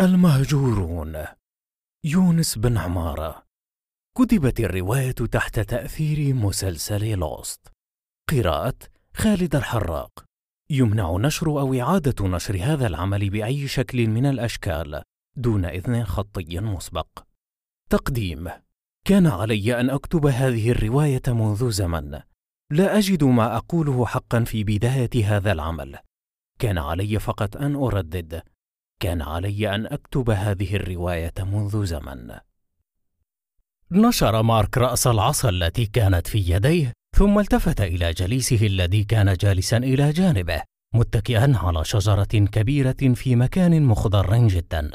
المهجورون. يونس بن عمارة. كتبت الرواية تحت تأثير مسلسل لوست. قراءة خالد الحراق. يمنع نشر أو إعادة نشر هذا العمل بأي شكل من الأشكال دون إذن خطي مسبق. تقديم. كان علي أن أكتب هذه الرواية منذ زمن. لا أجد ما أقوله حقا في بداية هذا العمل. كان علي فقط أن أردد. كان علي أن أكتب هذه الرواية منذ زمن. نشر مارك رأس العصا التي كانت في يديه، ثم التفت إلى جليسه الذي كان جالسا إلى جانبه، متكئا على شجرة كبيرة في مكان مخضر جدا،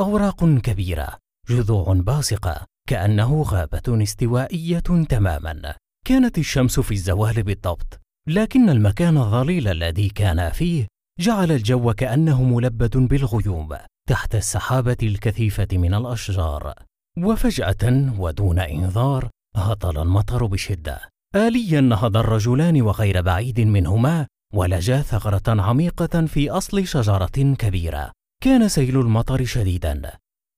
أوراق كبيرة، جذوع باسقة، كأنه غابة استوائية تماما. كانت الشمس في الزوال بالضبط، لكن المكان الظليل الذي كان فيه جعل الجو كأنه ملبد بالغيوم تحت السحابة الكثيفة من الأشجار. وفجأة ودون إنذار هطل المطر بشدة. آليا نهض الرجلان وغير بعيد منهما ولجا ثغرة عميقة في أصل شجرة كبيرة. كان سيل المطر شديدا.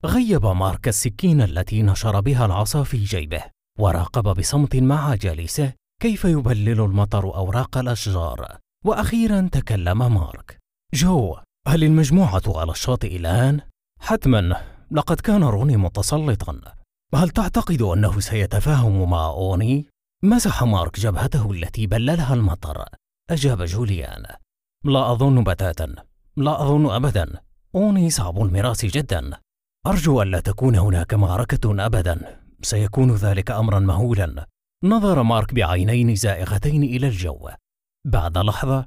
غيب مارك السكين التي نشر بها العصا في جيبه وراقب بصمت مع جالسه كيف يبلل المطر أوراق الأشجار. وأخيرا تكلم مارك. جو هل المجموعة على الشاطئ الآن؟ حتما. لقد كان روني متسلطا. هل تعتقد أنه سيتفاهم مع أوني؟ مسح مارك جبهته التي بللها المطر. أجاب جوليان. لا أظن بتاتا. لا أظن أبدا. أوني صعب المراس جدا. أرجو ألا تكون هناك معركة أبدا. سيكون ذلك أمرا مهولا. نظر مارك بعينين زائغتين إلى الجو. بعد لحظة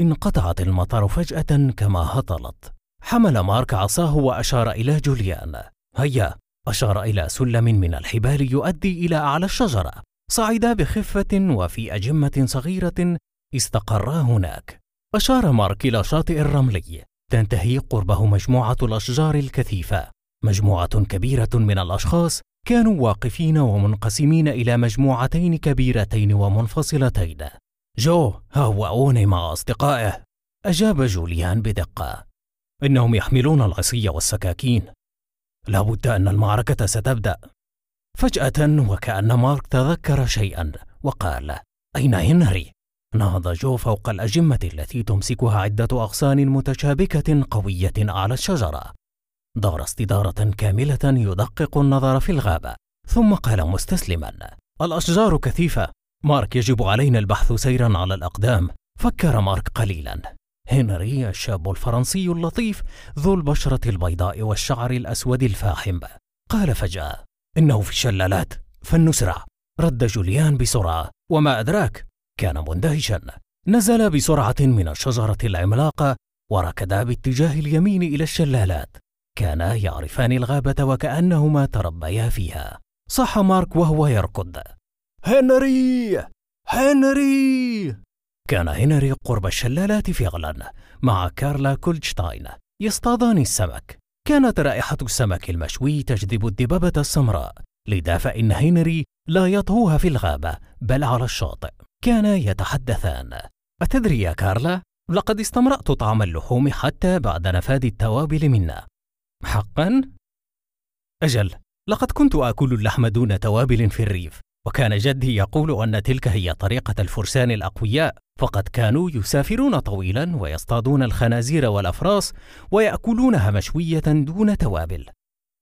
انقطعت المطر فجأة كما هطلت. حمل مارك عصاه وأشار إلى جوليان. هيا أشار إلى سلم من الحبال يؤدي إلى أعلى الشجرة. صعدا بخفة وفي أجمة صغيرة استقرا هناك. أشار مارك إلى شاطئ الرملي. تنتهي قربه مجموعة الأشجار الكثيفة. مجموعة كبيرة من الأشخاص كانوا واقفين ومنقسمين إلى مجموعتين كبيرتين ومنفصلتين. جو ها هو أوني مع أصدقائه. أجاب جوليان بدقة. إنهم يحملون العصي والسكاكين. لابد أن المعركة ستبدأ. فجأة وكأن مارك تذكر شيئا وقال أين هنري؟ نهض جو فوق الأجمة التي تمسكها عدة أغصان متشابكة قوية على الشجرة. دار استدارة كاملة يدقق النظر في الغابة ثم قال مستسلما الأشجار كثيفة. مارك يجب علينا البحث سيرا على الأقدام. فكر مارك قليلا. هنري الشاب الفرنسي اللطيف ذو البشرة البيضاء والشعر الأسود الفاحم. قال فجأة إنه في الشلالات فلنسرع. رد جوليان بسرعة. وما أدراك؟ كان مندهشا. نزل بسرعة من الشجرة العملاقة وركدا باتجاه اليمين إلى الشلالات. كانا يعرفان الغابة وكأنهما تربيا فيها. صح مارك وهو يركض. هنري! هنري! كان هنري قرب الشلالات فعلا مع كارلا كولشتاين يصطادان السمك. كانت رائحة السمك المشوي تجذب الدببة السمراء لذا فإن هنري لا يطهوها في الغابة بل على الشاطئ. كانا يتحدثان. أتدري يا كارلا؟ لقد استمرأت طعم اللحوم حتى بعد نفاد التوابل منا. حقا؟ أجل لقد كنت آكل اللحم دون توابل في الريف. وكان جدي يقول أن تلك هي طريقة الفرسان الأقوياء فقد كانوا يسافرون طويلا ويصطادون الخنازير والأفراس ويأكلونها مشوية دون توابل.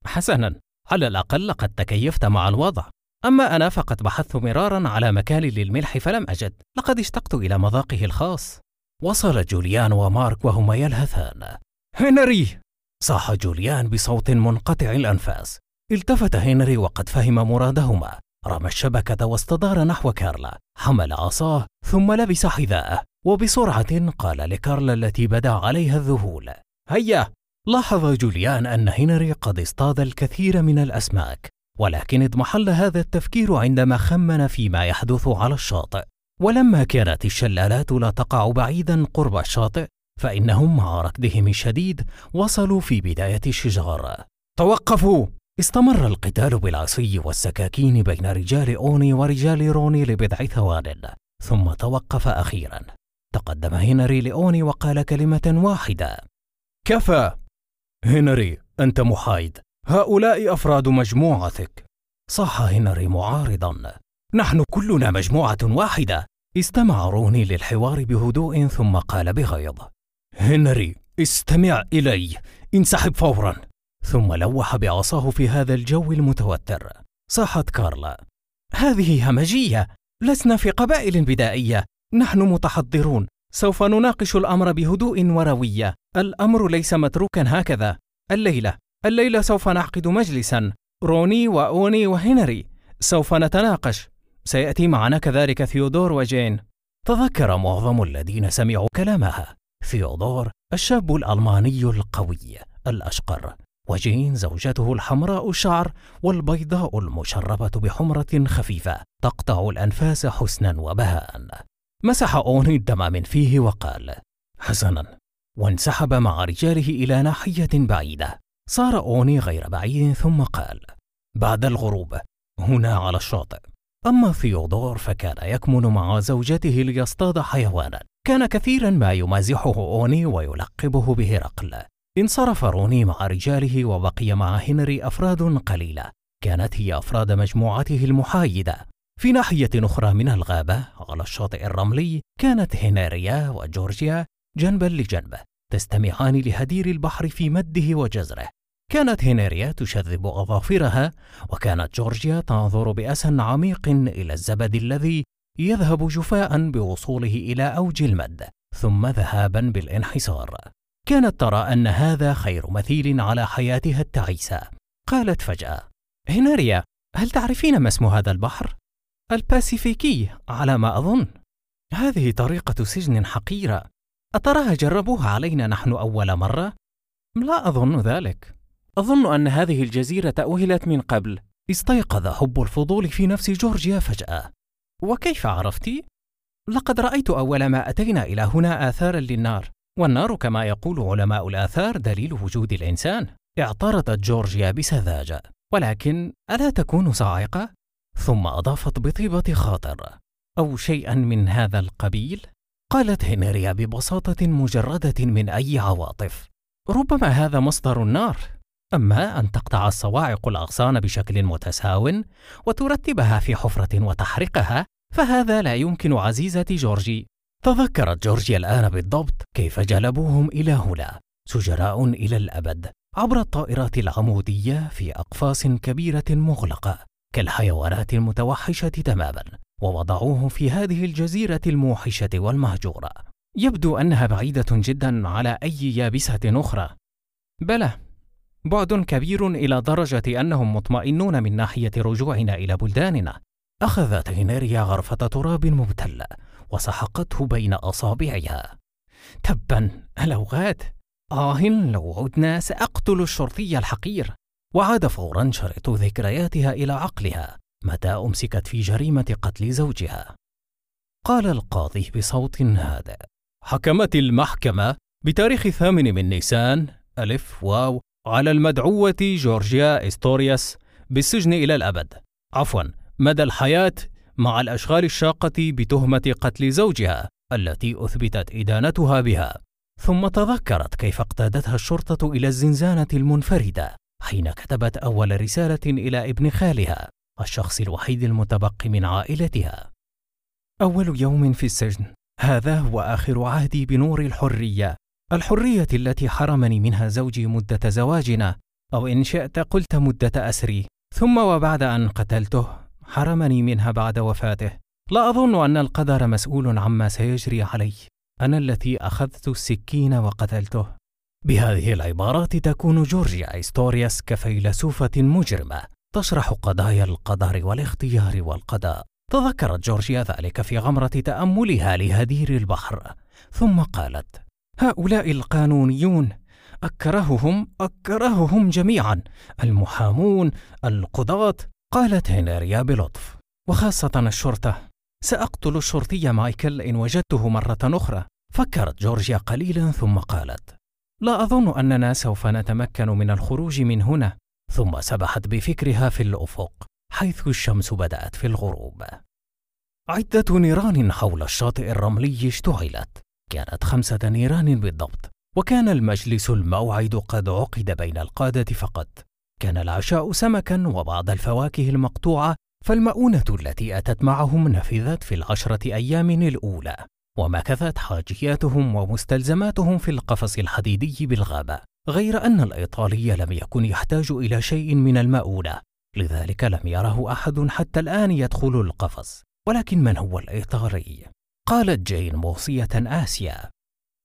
حسنا على الأقل لقد تكيفت مع الوضع. أما أنا فقد بحثت مرارا على مكان للملح فلم أجد. لقد اشتقت إلى مذاقه الخاص. وصل جوليان ومارك وهما يلهثان. هنري! صاح جوليان بصوت منقطع الأنفاس. التفت هنري وقد فهم مرادهما. رمى الشبكة واستدار نحو كارلا حمل عصاه ثم لبس حذاءه وبسرعة قال لكارلا التي بدا عليها الذهول هيا! لاحظ جوليان أن هنري قد اصطاد الكثير من الأسماك ولكن اضمحل هذا التفكير عندما خمن فيما يحدث على الشاطئ ولما كانت الشلالات لا تقع بعيدا قرب الشاطئ فإنهم مع ركضهم الشديد وصلوا في بداية الشجار. توقفوا! استمر القتال بالعصي والسكاكين بين رجال أوني ورجال روني لبضع ثوان ثم توقف أخيرا. تقدم هنري لأوني وقال كلمة واحدة. كفى! هنري أنت محايد. هؤلاء أفراد مجموعتك. صاح هنري معارضا. نحن كلنا مجموعة واحدة. استمع روني للحوار بهدوء ثم قال بغيظ. هنري استمع إلي. انسحب فورا. ثم لوح بعصاه في هذا الجو المتوتر. صاحت كارلا هذه همجية لسنا في قبائل بدائية. نحن متحضرون. سوف نناقش الأمر بهدوء وروية. الأمر ليس متروكا هكذا. الليلة الليلة سوف نعقد مجلسا. روني وأوني وهنري سوف نتناقش. سيأتي معنا كذلك ثيودور وجين. تذكر معظم الذين سمعوا كلامها. ثيودور الشاب الألماني القوي الأشقر. وجين زوجته الحمراء الشعر والبيضاء المشربة بحمرة خفيفة تقطع الأنفاس حسنا وبهاء. مسح أوني الدم من فيه وقال حسنا. وانسحب مع رجاله إلى ناحية بعيدة. صار أوني غير بعيد ثم قال بعد الغروب هنا على الشاطئ. أما ثيودور فكان يكمن مع زوجته ليصطاد حيوانا. كان كثيرا ما يمازحه أوني ويلقبه بهرقل. انصرف روني مع رجاله وبقي مع هنري أفراد قليلة. كانت هي أفراد مجموعته المحايدة. في ناحية أخرى من الغابة على الشاطئ الرملي كانت هنريا وجورجيا جنبا لجنب تستمعان لهدير البحر في مده وجزره. كانت هنريا تشذب أظافرها وكانت جورجيا تنظر بأسى عميق إلى الزبد الذي يذهب جفاء بوصوله إلى أوج المد ثم ذهابا بالانحسار. كانت ترى أن هذا خير مثيل على حياتها التعيسة. قالت فجأة هنريا هل تعرفين ما اسم هذا البحر؟ الباسيفيكي على ما أظن. هذه طريقة سجن حقيرة. أتراها جربوها علينا نحن أول مرة؟ لا أظن ذلك. أظن أن هذه الجزيرة أوهلت من قبل. استيقظ حب الفضول في نفس جورجيا فجأة. وكيف عرفت؟ لقد رأيت أول ما أتينا إلى هنا آثارا للنار. والنار كما يقول علماء الآثار دليل وجود الإنسان. اعترضت جورجيا بسذاجة. ولكن ألا تكون صاعقة؟ ثم أضافت بطيبة خاطر. أو شيئا من هذا القبيل؟ قالت هنريا ببساطة مجردة من أي عواطف. ربما هذا مصدر النار. أما أن تقطع الصواعق الأغصان بشكل متساو وترتبها في حفرة وتحرقها فهذا لا يمكن عزيزة جورجي. تذكرت جورجيا الآن بالضبط كيف جلبوهم إلى هنا. سجراء إلى الأبد عبر الطائرات العمودية في أقفاص كبيرة مغلقة كالحيوانات المتوحشة تماما ووضعوهم في هذه الجزيرة الموحشة والمهجورة. يبدو أنها بعيدة جدا على أي يابسة أخرى. بلى بعد كبير إلى درجة أنهم مطمئنون من ناحية رجوعنا إلى بلداننا. أخذت هنريا غرفة تراب مبتلة وسحقته بين أصابعها. تبا الأوغاد آه لو عدنا سأقتل الشرطي الحقير. وعاد فورا شريط ذكرياتها إلى عقلها متى أمسكت في جريمة قتل زوجها. قال القاضي بصوت هادئ. حكمت المحكمة بتاريخ الثامن من نيسان ألف واو على المدعوة جورجيا إستورياس بالسجن إلى الأبد. عفوا مدى الحياة مع الأشغال الشاقة بتهمة قتل زوجها التي أثبتت إدانتها بها. ثم تذكرت كيف اقتادتها الشرطة إلى الزنزانة المنفردة حين كتبت أول رسالة إلى ابن خالها الشخص الوحيد المتبقي من عائلتها. أول يوم في السجن. هذا هو آخر عهدي بنور الحرية. الحرية التي حرمني منها زوجي مدة زواجنا أو إن شئت قلت مدة أسري. ثم وبعد أن قتلته حرمني منها بعد وفاته. لا أظن أن القدر مسؤول عما سيجري علي. أنا التي أخذت السكين وقتلته. بهذه العبارات تكون جورجيا إستورياس كفيلسوفة مجرمة تشرح قضايا القدر والاختيار والقضاء. تذكرت جورجيا ذلك في غمرة تأملها لهدير البحر. ثم قالت هؤلاء القانونيون أكرههم أكرههم جميعا. المحامون القضاة قالت هنريا بلطف وخاصة الشرطة سأقتل الشرطي مايكل إن وجدته مرة أخرى. فكرت جورجيا قليلا ثم قالت لا أظن أننا سوف نتمكن من الخروج من هنا. ثم سبحت بفكرها في الأفق حيث الشمس بدأت في الغروب. عدة نيران حول الشاطئ الرملي اشتعلت. كانت خمسة نيران بالضبط وكان المجلس الموعد قد عقد بين القادة فقط. كان العشاء سمكا وبعض الفواكه المقطوعة فالمؤونة التي أتت معهم نفذت في العشرة أيام الأولى ومكثت حاجياتهم ومستلزماتهم في القفص الحديدي بالغابة غير أن الإيطالي لم يكن يحتاج إلى شيء من المؤونة لذلك لم يره أحد حتى الآن يدخل القفص. ولكن من هو الإيطالي؟ قالت جين موصية آسيا.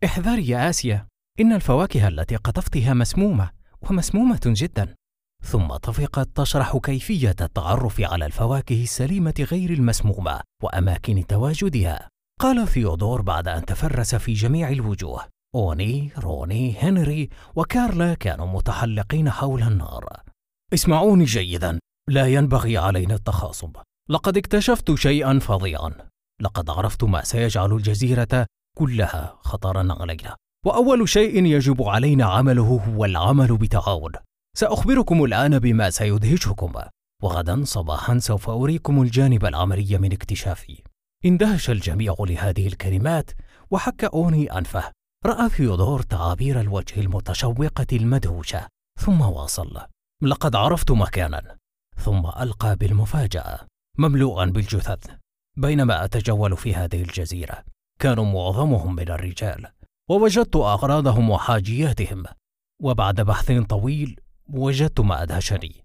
احذري يا آسيا إن الفواكه التي قطفتها مسمومة ومسمومة جدا. ثم طفقت تشرح كيفية التعرف على الفواكه السليمة غير المسمومة وأماكن تواجدها. قال ثيودور بعد أن تفرس في جميع الوجوه أوني، روني، هنري وكارلا كانوا متحلقين حول النار. اسمعوني جيدا لا ينبغي علينا التخاصم. لقد اكتشفت شيئا فظيعا. لقد عرفت ما سيجعل الجزيرة كلها خطرا علينا وأول شيء يجب علينا عمله هو العمل بتعاون. سأخبركم الآن بما سيدهشكم وغدا صباحا سوف أريكم الجانب العملي من اكتشافي. اندهش الجميع لهذه الكلمات وحك أوني أنفه. رأى ثيودور تعابير الوجه المتشوقة المدهوشة ثم واصل. لقد عرفت مكانا. ثم ألقى بالمفاجأة مملوءا بالجثث. بينما أتجول في هذه الجزيرة كانوا معظمهم من الرجال ووجدت أغراضهم وحاجياتهم. وبعد بحث طويل وجدت ما أدهشني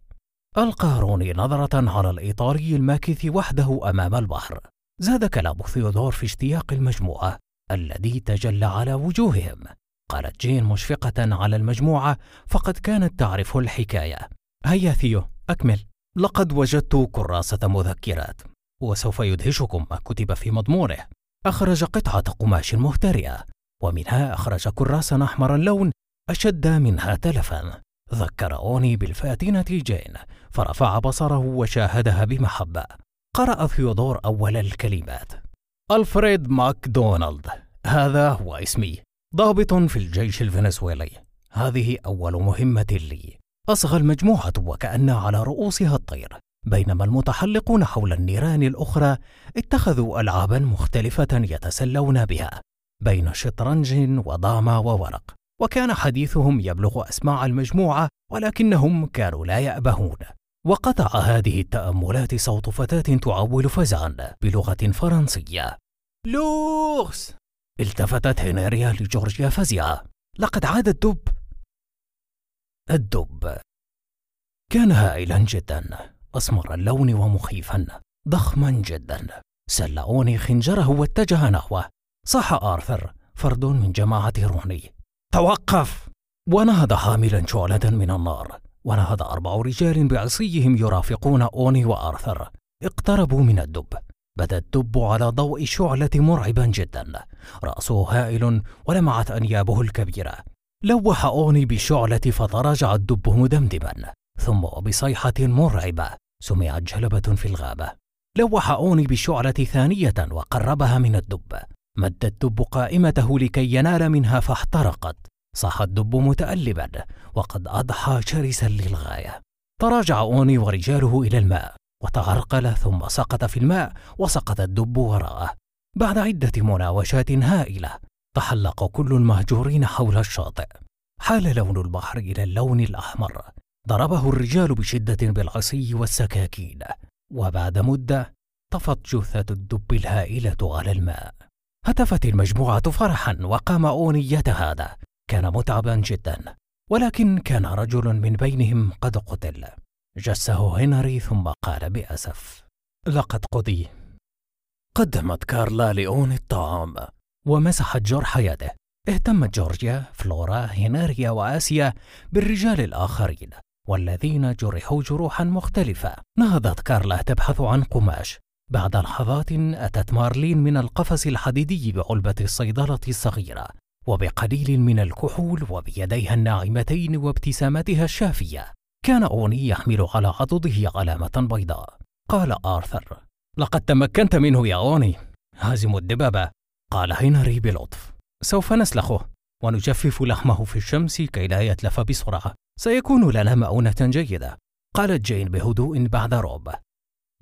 ألقى روني نظرة على الإيطالي الماكث وحده أمام البحر. زاد كلام ثيودور في اشتياق المجموعة الذي تجلى على وجوههم. قالت جين مشفقة على المجموعة فقد كانت تعرف الحكاية. هيا ثيو أكمل. لقد وجدت كراسة مذكرات وسوف يدهشكم ما كتب في مضمونه. أخرج قطعة قماش مهترئة ومنها أخرج كراسا أحمر اللون أشد منها تلفا. ذكر أوني بالفاتنة جين فرفع بصره وشاهدها بمحبة قرأ ثيودور أول الكلمات. ألفريد ماكدونالد هذا هو اسمي. ضابط في الجيش الفنزويلي. هذه أول مهمة لي. أصغى المجموعة وكأن على رؤوسها الطير. بينما المتحلقون حول النيران الأخرى اتخذوا ألعابا مختلفة يتسلون بها بين شطرنج وداما وورق. وكان حديثهم يبلغ أسماع المجموعة ولكنهم كانوا لا يأبهون. وقطع هذه التأملات صوت فتاة تعول فزعا بلغة فرنسية. لوغس! التفتت هنريا لجورجيا فزعة لقد عاد الدب. الدب. كان هائلا جدا. أسمر اللون ومخيفا. ضخما جدا. سلعوني خنجره واتجه نحوه. صاح آرثر فرد من جماعة روني توقف. ونهض حاملا شعلة من النار. ونهض أربع رجال بعصيهم يرافقون أوني وآرثر. اقتربوا من الدب. بدا الدب على ضوء شعلة مرعبا جدا. رأسه هائل ولمعت أنيابه الكبيرة. لوح أوني بالشعلة فتراجع الدب مدمدما. ثم وبصيحة مرعبة. سمعت جلبة في الغابة. لوح أوني بالشعلة ثانية وقربها من الدب. مد الدب قائمته لكي ينال منها فاحترقت. صاح الدب متألبا وقد أضحى شرسا للغاية. تراجع أوني ورجاله إلى الماء وتعرقل ثم سقط في الماء وسقط الدب وراءه. بعد عدة مناوشات هائلة تحلق كل المهجورين حول الشاطئ. حال لون البحر إلى اللون الأحمر. ضربه الرجال بشدة بالعصي والسكاكين. وبعد مدة طفت جثة الدب الهائلة على الماء. هتفت المجموعة فرحا وقام أوني يتهادى كان متعبا جدا ولكن كان رجل من بينهم قد قتل. جسه هنري ثم قال بأسف. لقد قضي. قدمت كارلا لأوني الطعام. ومسحت جرح يده. اهتمت جورجيا فلورا هنريا وآسيا بالرجال الآخرين والذين جرحوا جروحا مختلفة. نهضت كارلا تبحث عن قماش. بعد لحظات أتت مارلين من القفص الحديدي بعلبة الصيدلة الصغيرة وبقليل من الكحول وبيديها الناعمتين وابتسامتها الشافية. كان أوني يحمل على عضده علامة بيضاء. قال آرثر لقد تمكنت منه يا روني. هازم الدببة. قال هنري بلطف سوف نسلخه ونجفف لحمه في الشمس كي لا يتلف بسرعة. سيكون لنا مؤونة جيدة. قالت جين بهدوء بعد رعب.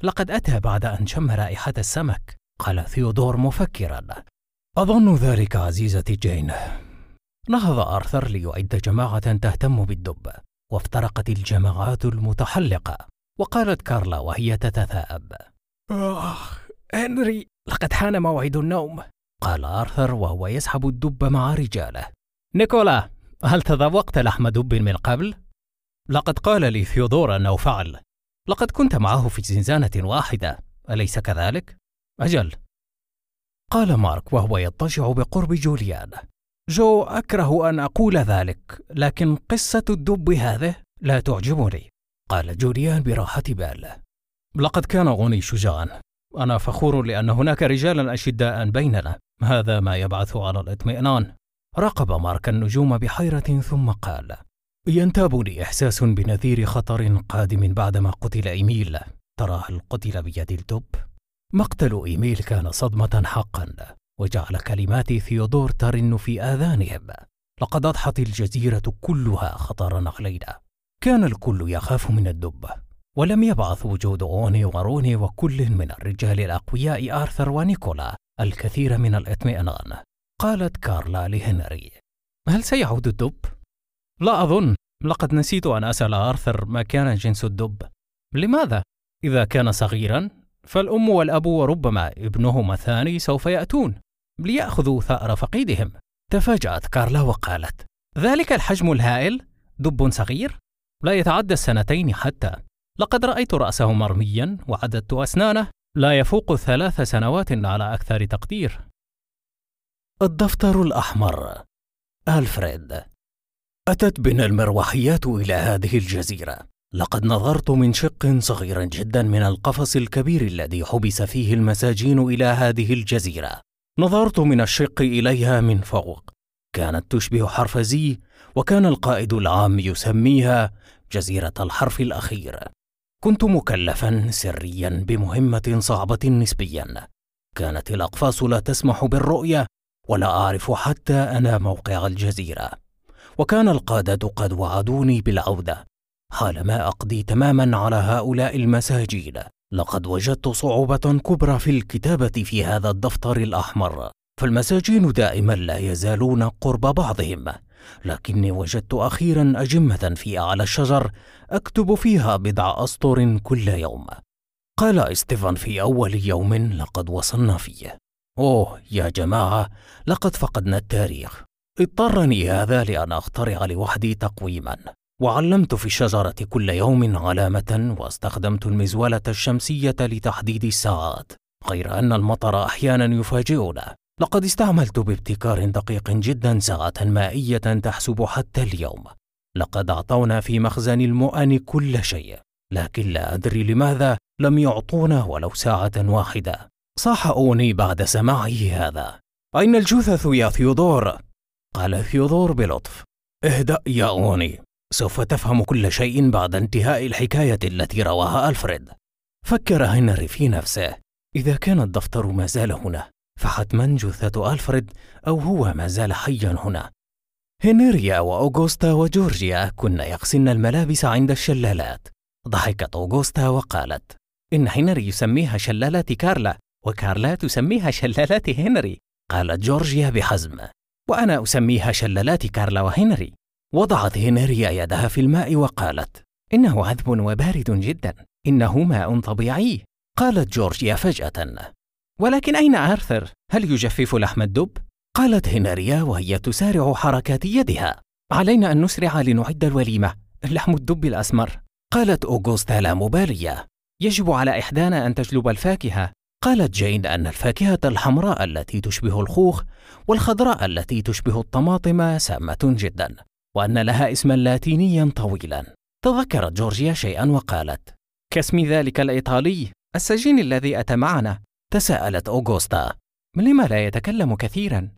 لقد أتى بعد أن شم رائحة السمك قال ثيودور مفكرا. أظن ذلك عزيزتي جين. نهض آرثر ليعد جماعة تهتم بالدب وافترقت الجماعات المتحلقة وقالت كارلا وهي تتثاءب. آه هنري لقد حان موعد النوم. قال آرثر وهو يسحب الدب مع رجاله. نيكولا هل تذوقت لحم دب من قبل؟ لقد قال لي ثيودور أنه فعل. لقد كنت معه في زنزانة واحدة. أليس كذلك؟ أجل. قال مارك وهو يضطجع بقرب جوليان. جو أكره أن أقول ذلك لكن قصة الدب هذه لا تعجبني. قال جوليان براحة بال. لقد كان روني شجاعا. أنا فخور لأن هناك رجالا أشداء بيننا. هذا ما يبعث على الاطمئنان. راقب مارك النجوم بحيرة ثم قال. ينتابني إحساس بنذير خطر قادم بعدما قتل إيميل ترى هل قتل بيد الدب؟ مقتل إيميل كان صدمة حقا وجعل كلمات ثيودور ترن في آذانهم لقد أضحت الجزيرة كلها خطرا علينا كان الكل يخاف من الدب ولم يبعث وجود أوني وروني وكل من الرجال الأقوياء آرثر ونيكولا الكثير من الإطمئنان قالت كارلا لهنري هل سيعود الدب؟ لا أظن. لقد نسيت أن أسأل آرثر ما كان جنس الدب. لماذا؟ إذا كان صغيرا فالأم والأب وربما ابنهما الثاني سوف يأتون. ليأخذوا ثأر فقيدهم. تفاجأت كارلا وقالت ذلك الحجم الهائل؟ دب صغير؟ لا يتعدى السنتين حتى. لقد رأيت رأسه مرميا وعددت أسنانه. لا يفوق ثلاث سنوات على أكثر تقدير. الدفتر الأحمر. ألفريد. أتت بنا المروحيات إلى هذه الجزيرة. لقد نظرت من شق صغير جدا من القفص الكبير الذي حبس فيه المساجين إلى هذه الجزيرة. نظرت من الشق إليها من فوق. كانت تشبه حرف زي وكان القائد العام يسميها جزيرة الحرف الأخير. كنت مكلفا سريا بمهمة صعبة نسبيا. كانت الأقفاص لا تسمح بالرؤية ولا أعرف حتى أنا موقع الجزيرة. وكان القادة قد وعدوني بالعودة. حالما أقضي تماما على هؤلاء المساجين لقد وجدت صعوبة كبرى في الكتابة في هذا الدفتر الأحمر. فالمساجين دائما لا يزالون قرب بعضهم. لكني وجدت أخيرا أجمة في أعلى الشجر أكتب فيها بضع أسطر كل يوم. قال إستيفان في أول يوم لقد وصلنا فيه. أوه يا جماعة لقد فقدنا التاريخ. اضطرني هذا لأن أخترع لوحدي تقويما. وعلمت في الشجرة كل يوم علامة واستخدمت المزولة الشمسية لتحديد الساعات غير أن المطر أحيانا يفاجئنا. لقد استعملت بابتكار دقيق جدا ساعة مائية تحسب حتى اليوم. لقد أعطونا في مخزن المؤن كل شيء لكن لا أدري لماذا لم يعطونا ولو ساعة واحدة. صاح أوني بعد سماعه هذا. أين الجثث يا ثيودور؟ قال ثيودور بلطف اهدأ يا أوني. سوف تفهم كل شيء بعد انتهاء الحكاية التي رواها ألفريد. فكر هنري في نفسه. إذا كان الدفتر ما زال هنا فحتما جثة ألفريد أو هو ما زال حيا هنا. هنريا وأوغوستا وجورجيا كن يغسلن الملابس عند الشلالات. ضحكت أوغوستا وقالت إن هنري يسميها شلالات كارلا وكارلا تسميها شلالات هنري قالت جورجيا بحزم. وأنا أسميها شلالات كارلا وهنري. وضعت هنريا يدها في الماء وقالت إنه عذب وبارد جدا. إنه ماء طبيعي. قالت جورجيا فجأة. ولكن أين آرثر؟ هل يجفف لحم الدب؟ قالت هنريا وهي تسارع حركات يدها. علينا أن نسرع لنعد الوليمة. لحم الدب الأسمر. قالت أوغوستا لا مبالية. يجب على إحدانا أن تجلب الفاكهة. قالت جين أن الفاكهة الحمراء التي تشبه الخوخ والخضراء التي تشبه الطماطم سامة جدا وأن لها اسما لاتينيا طويلا. تذكرت جورجيا شيئا وقالت كاسم ذلك الإيطالي السجين الذي أتى معنا. تساءلت أوغوستا لما لا يتكلم كثيرا؟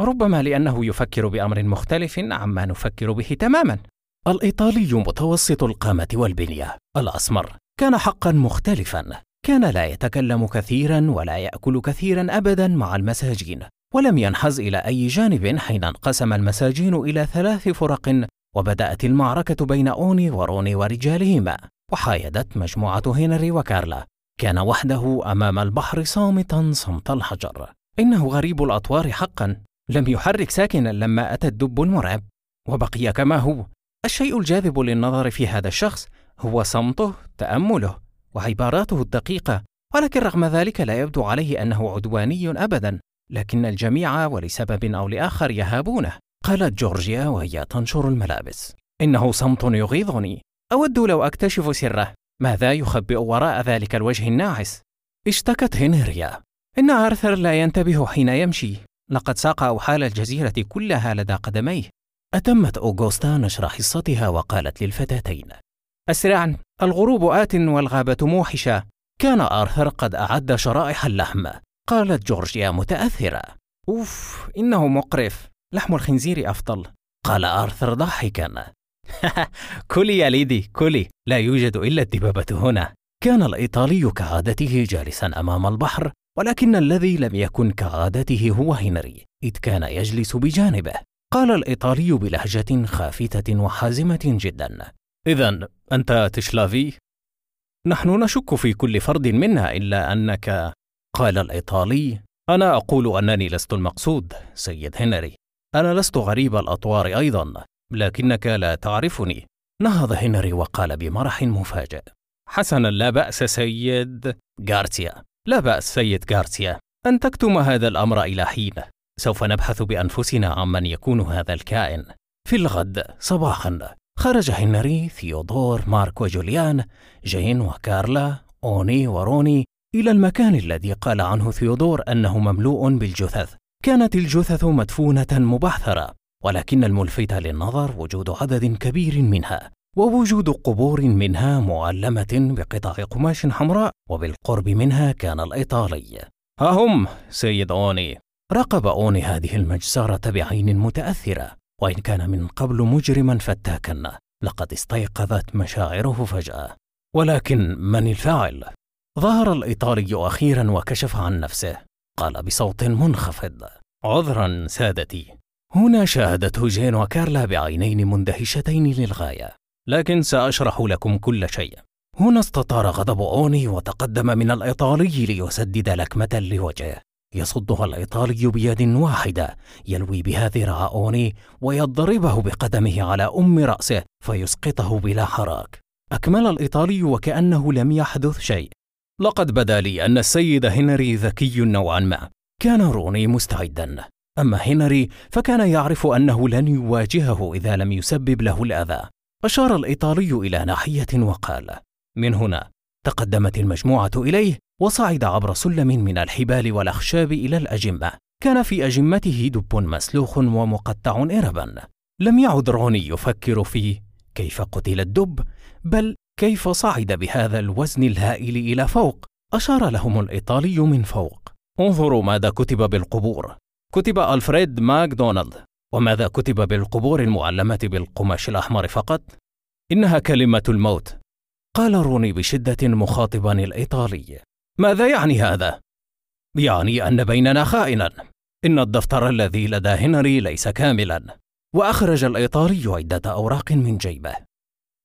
ربما لأنه يفكر بأمر مختلف عما نفكر به تماما. الإيطالي متوسط القامة والبنية الأسمر كان حقا مختلفا. كان لا يتكلم كثيرا ولا يأكل كثيرا أبدا مع المساجين ولم ينحز إلى أي جانب حين انقسم المساجين إلى ثلاث فرق وبدأت المعركة بين أوني وروني ورجالهما وحايدت مجموعة هنري وكارلا. كان وحده أمام البحر صامتا صمت الحجر. إنه غريب الأطوار حقا. لم يحرك ساكنا لما أتى الدب المرعب. وبقي كما هو. الشيء الجاذب للنظر في هذا الشخص هو صمته تأمله. وعباراته الدقيقة ولكن رغم ذلك لا يبدو عليه أنه عدواني أبدا لكن الجميع ولسبب أو لآخر يهابونه. قالت جورجيا وهي تنشر الملابس. إنه صمت يغيظني. أود لو أكتشف سره. ماذا يخبئ وراء ذلك الوجه الناعس؟ اشتكت هنريا. إن آرثر لا ينتبه حين يمشي. لقد ساق أوحال الجزيرة كلها لدى قدميه. أتمت أوغوستا نشر حصتها وقالت للفتاتين. أسرعا. الغروب آت والغابة موحشة. كان آرثر قد أعد شرائح اللحم. قالت جورجيا متأثرة. أوف إنه مقرف. لحم الخنزير أفضل. قال آرثر ضاحكا. كلي يا ليدي كلي. لا يوجد إلا الدببة هنا. كان الإيطالي كعادته جالسا أمام البحر ولكن الذي لم يكن كعادته هو هنري. إذ كان يجلس بجانبه. قال الإيطالي بلهجة خافتة وحازمة جدا. إذا أنت تشلافي؟ نحن نشك في كل فرد منا إلا أنك قال الإيطالي. أنا أقول أنني لست المقصود سيد هنري. أنا لست غريب الأطوار أيضا لكنك لا تعرفني. نهض هنري وقال بمرح مفاجئ. حسنا لا بأس سيد غارسيا. لا بأس سيد غارسيا. أن تكتم هذا الأمر إلى حين. سوف نبحث بأنفسنا عمن يكون هذا الكائن. في الغد صباحا. خرج هنري ثيودور مارك وجوليان جين وكارلا أوني وروني إلى المكان الذي قال عنه ثيودور أنه مملوء بالجثث. كانت الجثث مدفونة مبعثرة ولكن الملفت للنظر وجود عدد كبير منها ووجود قبور منها معلمة بقطع قماش حمراء وبالقرب منها كان الإيطالي. ها هم سيد أوني! راقب أوني هذه المجزرة بعين متأثرة. وإن كان من قبل مجرما فتاكا لقد استيقظت مشاعره فجأة. ولكن من الفاعل؟ ظهر الإيطالي أخيرا وكشف عن نفسه. قال بصوت منخفض. عذرا سادتي. هنا شاهدته جين وكارلا بعينين مندهشتين للغاية. لكن سأشرح لكم كل شيء. هنا استطار غضب أوني وتقدم من الإيطالي ليسدد لكمة لوجهه. يصدها الإيطالي بيد واحدة يلوي بها ذراع أوني ويضربه بقدمه على أم رأسه فيسقطه بلا حراك. أكمل الإيطالي وكأنه لم يحدث شيء. لقد بدا لي أن السيد هنري ذكي نوعا ما. كان روني مستعدا. أما هنري فكان يعرف أنه لن يواجهه إذا لم يسبب له الأذى. أشار الإيطالي إلى ناحية وقال من هنا. تقدمت المجموعة إليه وصعد عبر سلم من الحبال والأخشاب إلى الأجمة. كان في أجمته دب مسلوخ ومقطع إربا. لم يعد روني يفكر في كيف قتل الدب بل كيف صعد بهذا الوزن الهائل إلى فوق. أشار لهم الإيطالي من فوق. انظروا ماذا كتب بالقبور. كتب ألفريد ماكدونالد. وماذا كتب بالقبور المعلمة بالقماش الأحمر فقط؟ إنها كلمة الموت. قال روني بشدة مخاطبا الإيطالي. ماذا يعني هذا؟ يعني أن بيننا خائنا. إن الدفتر الذي لدى هنري ليس كاملا. وأخرج الإيطالي عدة أوراق من جيبه.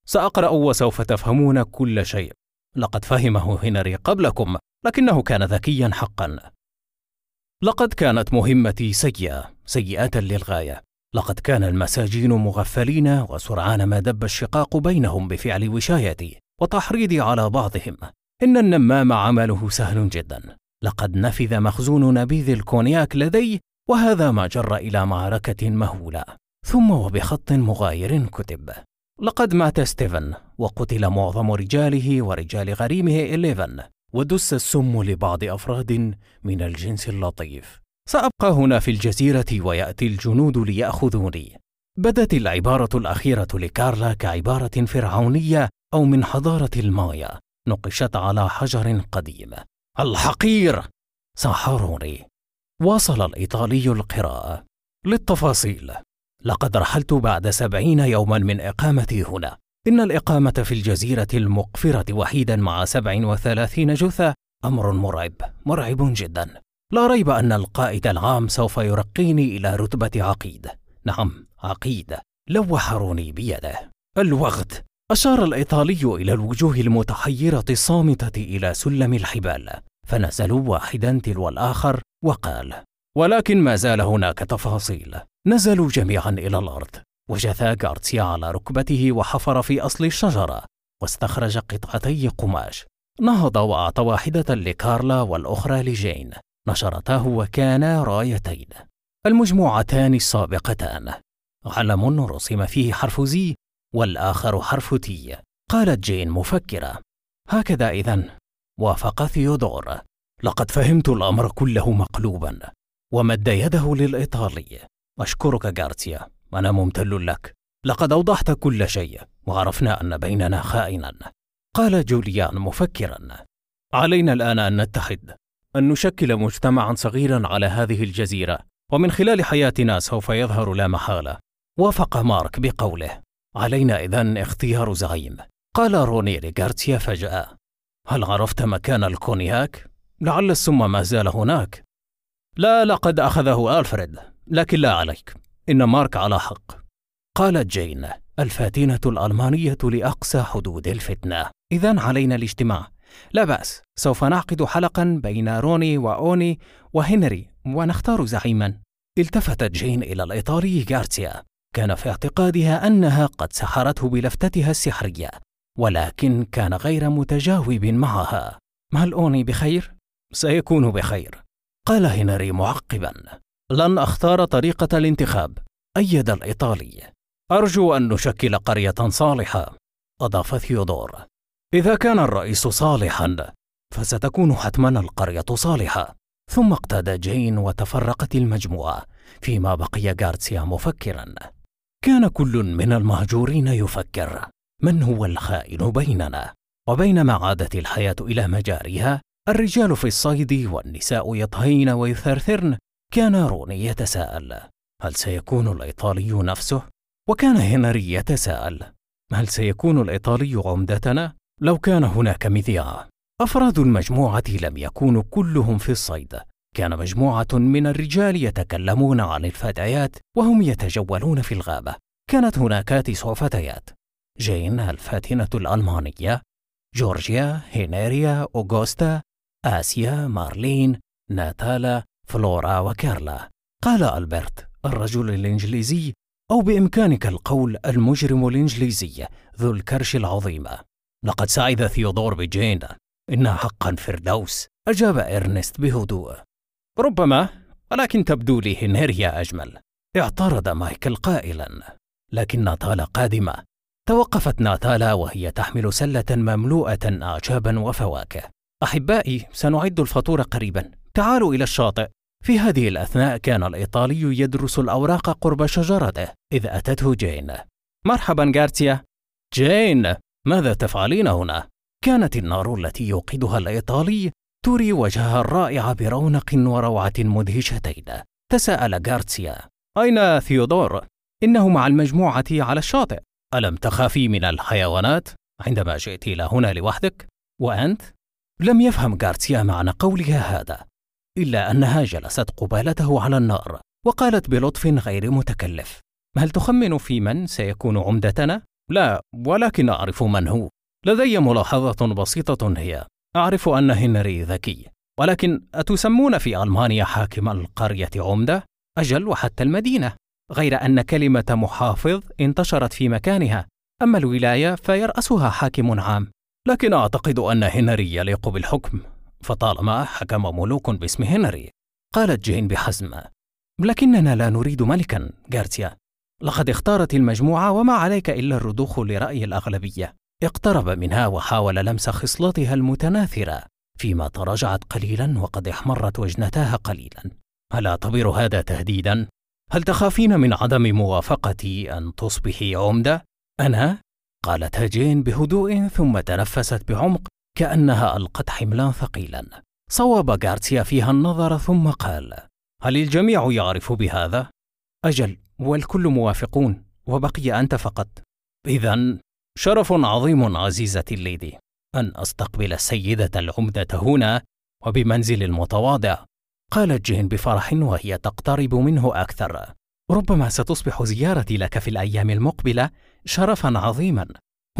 سأقرأ وسوف تفهمون كل شيء. لقد فهمه هنري قبلكم لكنه كان ذكيا حقا. لقد كانت مهمتي سيئة سيئة للغاية. لقد كان المساجين مغفلين وسرعان ما دب الشقاق بينهم بفعل وشايتي وتحريضي على بعضهم. إن النمام عمله سهل جدا. لقد نفذ مخزون نبيذ الكونياك لدي وهذا ما جر إلى معركة مهولة. ثم وبخط مغاير كتب. لقد مات ستيفن وقتل معظم رجاله ورجال غريمه إليفن ودس السم لبعض أفراد من الجنس اللطيف. سأبقى هنا في الجزيرة ويأتي الجنود ليأخذوني. بدت العبارة الأخيرة لكارلا كعبارة فرعونية أو من حضارة المايا. نقشت على حجر قديم. الحقير! صاح روني واصل الإيطالي القراءة للتفاصيل. لقد رحلت بعد سبعين يوما من إقامتي هنا. إن الإقامة في الجزيرة المقفرة وحيدا مع سبع وثلاثين جثة أمر مرعب مرعب جدا. لا ريب أن القائد العام سوف يرقيني إلى رتبة عقيد. نعم عقيد. لوح روني بيده. الوغد أشار الإيطالي إلى الوجوه المتحيرة الصامتة إلى سلم الحبال فنزلوا واحدا تلو الآخر وقال ولكن ما زال هناك تفاصيل. نزلوا جميعا إلى الأرض. وجثى غارسيا على ركبته وحفر في أصل الشجرة واستخرج قطعتي قماش. نهض وأعطى واحدة لكارلا والأخرى لجين. نشرتاه وكانا رايتين. المجموعتان السابقتان. علم رسم فيه حرف Z والآخر حرف T قالت جين مفكرة. هكذا إذن. وافق ثيودور. لقد فهمت الأمر كله مقلوبا. ومد يده للإيطالي. أشكرك غارسيا أنا ممتن لك. لقد أوضحت كل شيء. وعرفنا أن بيننا خائنا. قال جوليان مفكرا. علينا الآن أن نتحد. أن نشكل مجتمعا صغيرا على هذه الجزيرة. ومن خلال حياتنا سوف يظهر لا محالة. وافق مارك بقوله. علينا إذن اختيار زعيم. قال روني لغارسيا فجأة. هل عرفت مكان الكونياك؟ لعل السم ما زال هناك. لا لقد أخذه ألفريد لكن لا عليك. إن مارك على حق. قالت جين الفاتنة الألمانية لأقصى حدود الفتنة. إذا علينا الاجتماع. لا بأس سوف نعقد حلقا بين روني وأوني وهنري ونختار زعيما. التفتت جين إلى الإيطالي غارسيا كان في اعتقادها أنها قد سحرته بلفتتها السحرية ولكن كان غير متجاوب معها. هل أوني بخير؟ سيكون بخير قال هنري معقبا. لن أختار طريقة الانتخاب. أيد الإيطالي. أرجو أن نشكل قرية صالحة. أضاف ثيودور. إذا كان الرئيس صالحا فستكون حتما القرية صالحة. ثم اقتدى جين وتفرقت المجموعة فيما بقي غارسيا مفكرا. كان كل من المهجورين يفكر من هو الخائن بيننا وبينما عادت الحياة إلى مجاريها الرجال في الصيد والنساء يطهين ويثرثرن كان روني يتساءل هل سيكون الإيطالي نفسه؟ وكان هنري يتساءل هل سيكون الإيطالي عمدتنا؟ لو كان هناك مذياع أفراد المجموعة لم يكونوا كلهم في الصيد كان مجموعة من الرجال يتكلمون عن الفتيات وهم يتجولون في الغابة. كانت هناك تسع فتيات. جين الفاتنة الألمانية. جورجيا هينيريا أوغوستا آسيا مارلين ناتالا فلورا وكارلا. قال ألبرت الرجل الإنجليزي أو بإمكانك القول المجرم الإنجليزي ذو الكرش العظيم. لقد سعد ثيودور بجين. إنها حقا فردوس. أجاب إرنست بهدوء. ربما ولكن تبدو لي هنريا أجمل. اعترض مايكل قائلا. لكن ناتالا قادمة. توقفت ناتالا وهي تحمل سلة مملوءة أعشابا وفواكه. أحبائي سنعد الفطور قريبا. تعالوا إلى الشاطئ. في هذه الأثناء كان الإيطالي يدرس الأوراق قرب شجرته إذ أتته جين. مرحبا غارسيا. جين ماذا تفعلين هنا؟ كانت النار التي يوقدها الإيطالي تري وجهها الرائع برونق وروعة مدهشتين تساءل غارسيا أين ثيودور؟ إنه مع المجموعة على الشاطئ ألم تخافي من الحيوانات عندما جئت إلى هنا لوحدك؟ وأنت؟ لم يفهم غارسيا معنى قولها هذا إلا أنها جلست قبالته على النار وقالت بلطف غير متكلف هل تخمن في من سيكون عمدتنا؟ لا ولكن أعرف من هو لدي ملاحظة بسيطة هي أعرف أن هنري ذكي ولكن أتسمون في ألمانيا حاكم القرية عمدة؟ أجل وحتى المدينة. غير أن كلمة محافظ انتشرت في مكانها أما الولاية فيرأسها حاكم عام. لكن أعتقد أن هنري يليق بالحكم. فطالما حكم ملوك باسم هنري قالت جين بحزم. لكننا لا نريد ملكا غارسيا. لقد اختارت المجموعة وما عليك إلا الرضوخ لرأي الأغلبية. اقترب منها وحاول لمس خصلتها المتناثرة فيما تراجعت قليلا وقد احمرت وجنتاها قليلا هل أعتبر هذا تهديدا؟ هل تخافين من عدم موافقتي أن تصبحي عمدة؟ أنا؟ قالتها جين بهدوء ثم تنفست بعمق كأنها ألقت حملا ثقيلا صوب غارسيا فيها النظر ثم قال هل الجميع يعرف بهذا؟ أجل والكل موافقون وبقي أنت فقط إذا شرف عظيم عزيزتي الليدي أن أستقبل السيدة العمدة هنا وبمنزل المتواضع قالت جين بفرح وهي تقترب منه أكثر. ربما ستصبح زيارتي لك في الأيام المقبلة شرفا عظيما.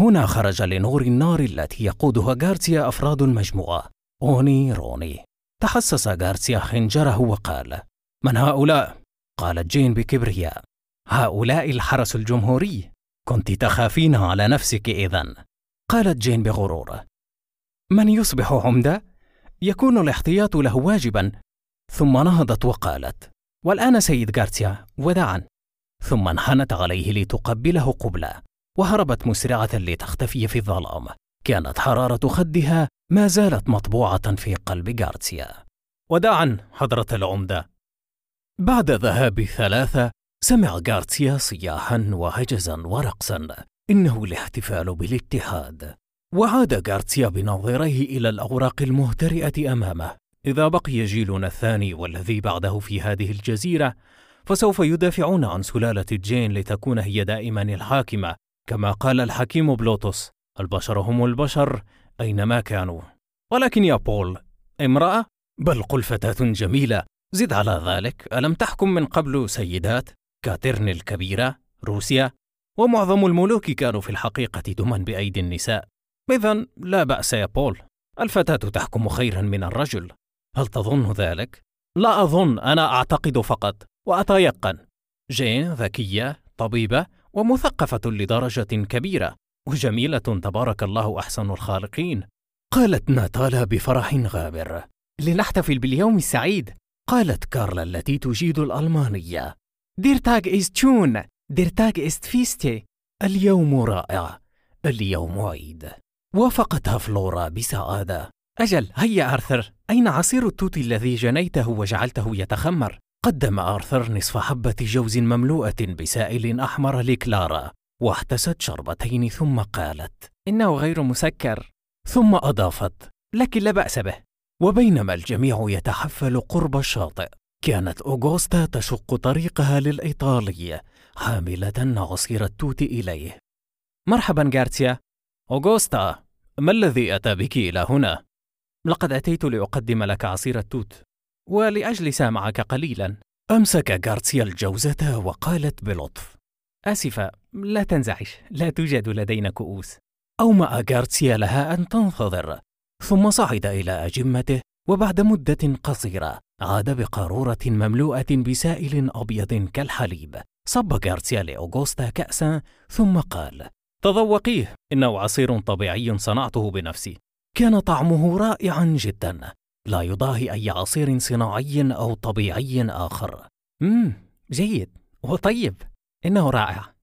هنا خرج لنور النار التي يقودها غارسيا أفراد المجموعة. أوني روني. تحسس غارسيا خنجره وقال من هؤلاء؟ قالت جين بكبرياء. هؤلاء الحرس الجمهوري. كنت تخافين على نفسك إذا؟ قالت جين بغرور. من يصبح عمدة؟ يكون الاحتياط له واجبا. ثم نهضت وقالت والآن سيد غارسيا وداعا. ثم انحنت عليه لتقبله قبلة وهربت مسرعة لتختفي في الظلام. كانت حرارة خدها ما زالت مطبوعة في قلب غارسيا وداعا حضرة العمدة. بعد ذهاب ثلاثة سمع غارسيا صياحا وهجزا ورقصا إنه الاحتفال بالاتحاد. وعاد غارسيا بناظريه إلى الأوراق المهترئة أمامه. إذا بقي جيلنا الثاني والذي بعده في هذه الجزيرة فسوف يدافعون عن سلالة جين لتكون هي دائما الحاكمة. كما قال الحكيم بلوتوس البشر هم البشر أينما كانوا. ولكن يا بول امرأة؟ بل قل فتاة جميلة. زد على ذلك. ألم تحكم من قبل سيدات؟ كاترين الكبيرة روسيا ومعظم الملوك كانوا في الحقيقة دمى بأيدي النساء. إذا لا بأس يا بول الفتاة تحكم خيرا من الرجل. هل تظن ذلك؟ لا أظن أنا أعتقد فقط وأتيقن. جين ذكية طبيبة ومثقفة لدرجة كبيرة وجميلة تبارك الله أحسن الخالقين. قالت ناتالا بفرح غامر. لنحتفل باليوم السعيد قالت كارلا التي تجيد الألمانية. der Tag ist schön der Tag ist Feste اليوم رائع. اليوم عيد. وافقتها فلورا بسعادة. أجل هيا آرثر. أين عصير التوت الذي جنيته وجعلته يتخمر؟ قدم آرثر نصف حبة جوز مملوءة بسائل أحمر لكلارا واحتست شربتين ثم قالت إنه غير مسكر. ثم أضافت لكن لا بأس به. وبينما الجميع يتحفل قرب الشاطئ. كانت أوغوستا تشق طريقها للإيطالي حاملة عصير التوت إليه. مرحبا غارسيا أوغوستا ما الذي أتى بك إلى هنا؟ لقد أتيت لأقدم لك عصير التوت ولأجلس معك قليلا. أمسك غارسيا الجوزة وقالت بلطف. آسفة لا تنزعج لا توجد لدينا كؤوس. أومأ غارسيا لها أن تنتظر ثم صعد إلى أجمته وبعد مدة قصيرة عاد بقارورة مملوءة بسائل أبيض كالحليب. صب غارسيا لأوغوستا كأسا ثم قال تذوقيه إنه عصير طبيعي صنعته بنفسي. كان طعمه رائعا جدا. لا يضاهي أي عصير صناعي أو طبيعي آخر. مم جيد. وطيب. إنه رائع.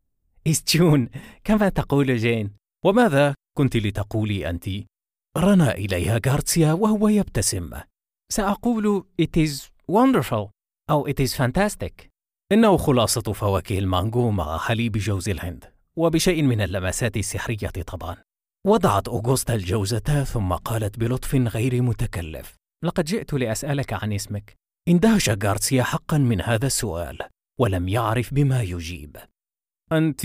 ist schön كما تقول جين. وماذا كنت لتقولي أنت؟ رنا إليها غارسيا وهو يبتسم. سأقول it is wonderful أو it is fantastic. إنه خلاصة فواكه المانجو مع حليب جوز الهند وبشيء من اللمسات السحرية طبعا. وضعت أوغوستا الجوزة ثم قالت بلطف غير متكلف لقد جئت لأسألك عن اسمك. اندهش غارسيا حقا من هذا السؤال ولم يعرف بما يجيب. أنت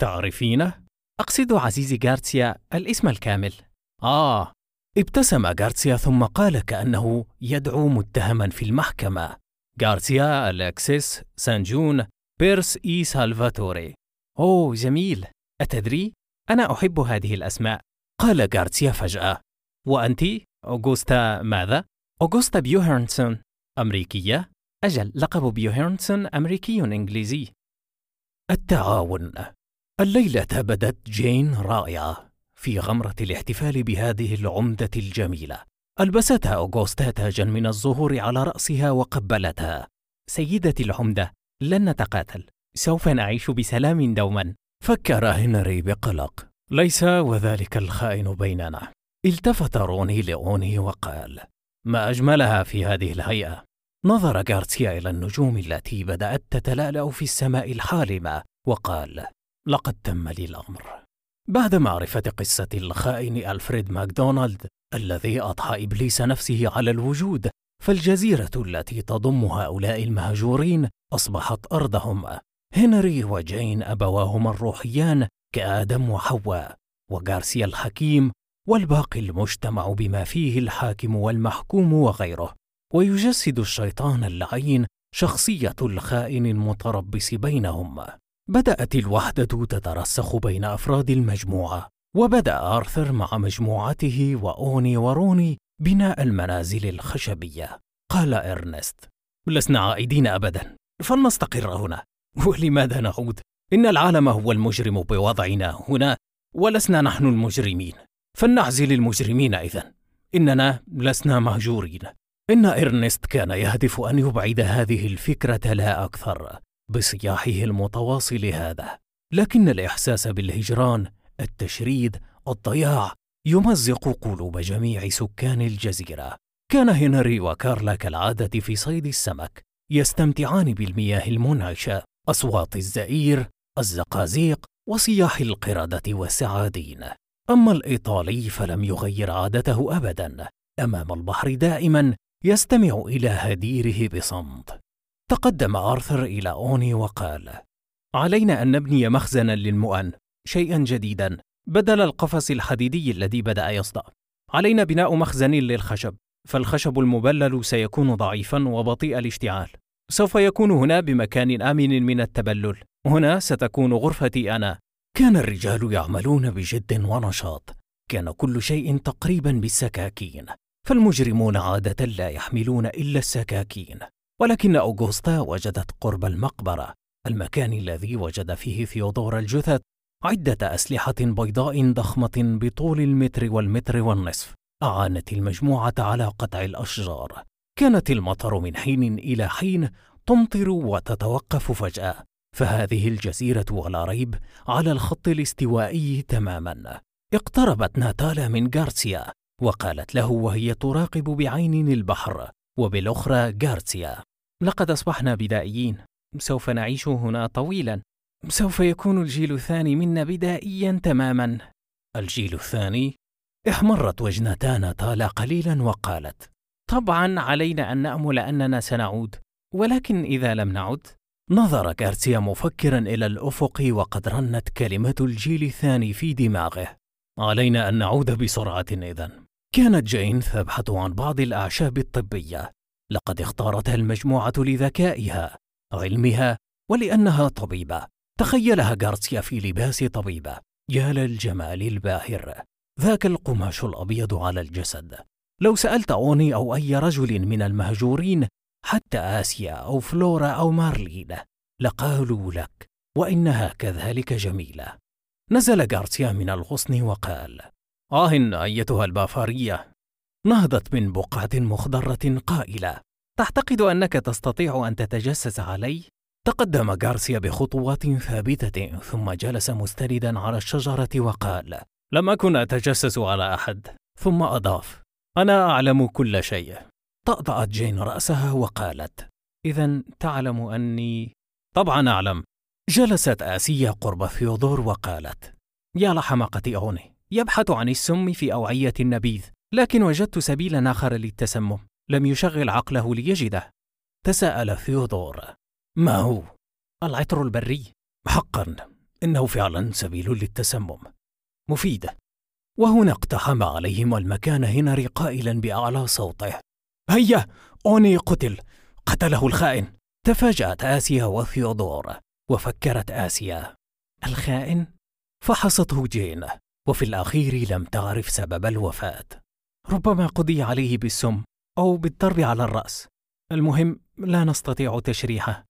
تعرفينه؟ أقصد عزيزي غارسيا الاسم الكامل. آه. ابتسم غارسيا ثم قال كأنه يدعو متهما في المحكمة. غارسيا ألكسيس سانجون بيرس إي سالفاتوري. أوه جميل. أتدري؟ أنا أحب هذه الأسماء. قال غارسيا فجأة. وأنت؟ أوغوستا ماذا؟ أوغوستا بيوهرنسون أمريكية؟ أجل لقب بيوهرنسون أمريكي إنجليزي. التعاون. الليلة بدت جين رائعة. في غمرة الاحتفال بهذه العمدة الجميلة. ألبستها أوغوستا تاجا من الزهور على رأسها وقبلتها. سيدتي العمدة لن نتقاتل. سوف نعيش بسلام دوما. فكر هنري بقلق. ليس وذلك الخائن بيننا. التفت روني لأوني وقال ما أجملها في هذه الهيئة؟ نظر غارسيا إلى النجوم التي بدأت تتلألأ في السماء الحالمة وقال لقد تم لي الأمر. بعد معرفة قصة الخائن ألفريد ماكدونالد الذي أضحى إبليس نفسه على الوجود فالجزيرة التي تضم هؤلاء المهجورين أصبحت أرضهم. هنري وجين أبواهما الروحيان كآدم وحواء وغارسيا الحكيم والباقي المجتمع بما فيه الحاكم والمحكوم وغيره. ويجسد الشيطان اللعين شخصية الخائن المتربص بينهم. بدأت الوحدة تترسخ بين أفراد المجموعة وبدأ آرثر مع مجموعته وأوني وروني بناء المنازل الخشبية. قال إرنست لسنا عائدين أبدا فلنستقر هنا. ولماذا نعود؟ إن العالم هو المجرم بوضعنا هنا ولسنا نحن المجرمين. فلنعزل المجرمين إذا. إننا لسنا مهجورين. إن إرنست كان يهدف أن يبعد هذه الفكرة لا أكثر. بصياحه المتواصل هذا لكن الإحساس بالهجران التشريد الضياع يمزق قلوب جميع سكان الجزيرة. كان هنري وكارلا كالعادة في صيد السمك يستمتعان بالمياه المنعشة أصوات الزئير الزقازيق وصياح القردة والسعادين. أما الإيطالي فلم يغير عادته أبدا. أمام البحر دائما يستمع إلى هديره بصمت. تقدم آرثر إلى أوني وقال علينا أن نبني مخزنا للمؤن شيئا جديدا بدل القفص الحديدي الذي بدأ يصدأ. علينا بناء مخزن للخشب فالخشب المبلل سيكون ضعيفا وبطيء الاشتعال. سوف يكون هنا بمكان آمن من التبلل. هنا ستكون غرفتي أنا. كان الرجال يعملون بجد ونشاط. كان كل شيء تقريبا بالسكاكين. فالمجرمون عادة لا يحملون إلا السكاكين. ولكن أوغوستا وجدت قرب المقبرة المكان الذي وجد فيه ثيودور الجثث عدة أسلحة بيضاء ضخمة بطول المتر والمتر والنصف أعانت المجموعة على قطع الأشجار. كانت المطر من حين إلى حين تمطر وتتوقف فجأة فهذه الجزيرة ولا ريب على الخط الاستوائي تماما. اقتربت ناتالا من غارسيا وقالت له وهي تراقب بعين البحر. وبالأخرى غارسيا. لقد أصبحنا بدائيين. سوف نعيش هنا طويلا. سوف يكون الجيل الثاني منا بدائيا تماما. الجيل الثاني؟ احمرت وجنتا ناتالا قليلا وقالت. طبعا علينا أن نأمل أننا سنعود. ولكن إذا لم نعد نظر غارسيا مفكرا إلى الأفق وقد رنت كلمة الجيل الثاني في دماغه. علينا أن نعود بسرعة إذا. كانت جين تبحث عن بعض الأعشاب الطبية لقد اختارتها المجموعة لذكائها علمها ولأنها طبيبة. تخيلها غارسيا في لباس طبيبة. يا للجمال الباهر. ذاك القماش الأبيض على الجسد. لو سألت أوني أو أي رجل من المهجورين حتى آسيا أو فلورا أو مارلين لقالوا لك وإنها كذلك جميلة. نزل غارسيا من الغصن وقال آه أيتها البافارية. نهضت من بقعة مخضرة قائلة. تعتقد أنك تستطيع أن تتجسس علي؟ تقدم غارسيا بخطوات ثابتة ثم جلس مستندا على الشجرة وقال لم أكن أتجسس على أحد. ثم أضاف أنا أعلم كل شيء. طأطأت جين رأسها وقالت إذا تعلم أني طبعا أعلم. جلست آسيا قرب ثيودور وقالت يا لحماقة أوني يبحث عن السم في أوعية النبيذ لكن وجدت سبيلا آخر للتسمم لم يشغل عقله ليجده. تساءل ثيودور ما هو؟ العطر البري. حقا إنه فعلا سبيل للتسمم. مفيد. وهنا اقتحم عليهم المكان هنري قائلا بأعلى صوته. هيا! أوني قتل! قتله الخائن! تفاجأت آسيا وثيودور وفكرت آسيا. الخائن؟ فحصته جين وفي الأخير لم تعرف سبب الوفاة. ربما قضي عليه بالسم أو بالضرب على الرأس. المهم لا نستطيع تشريحه.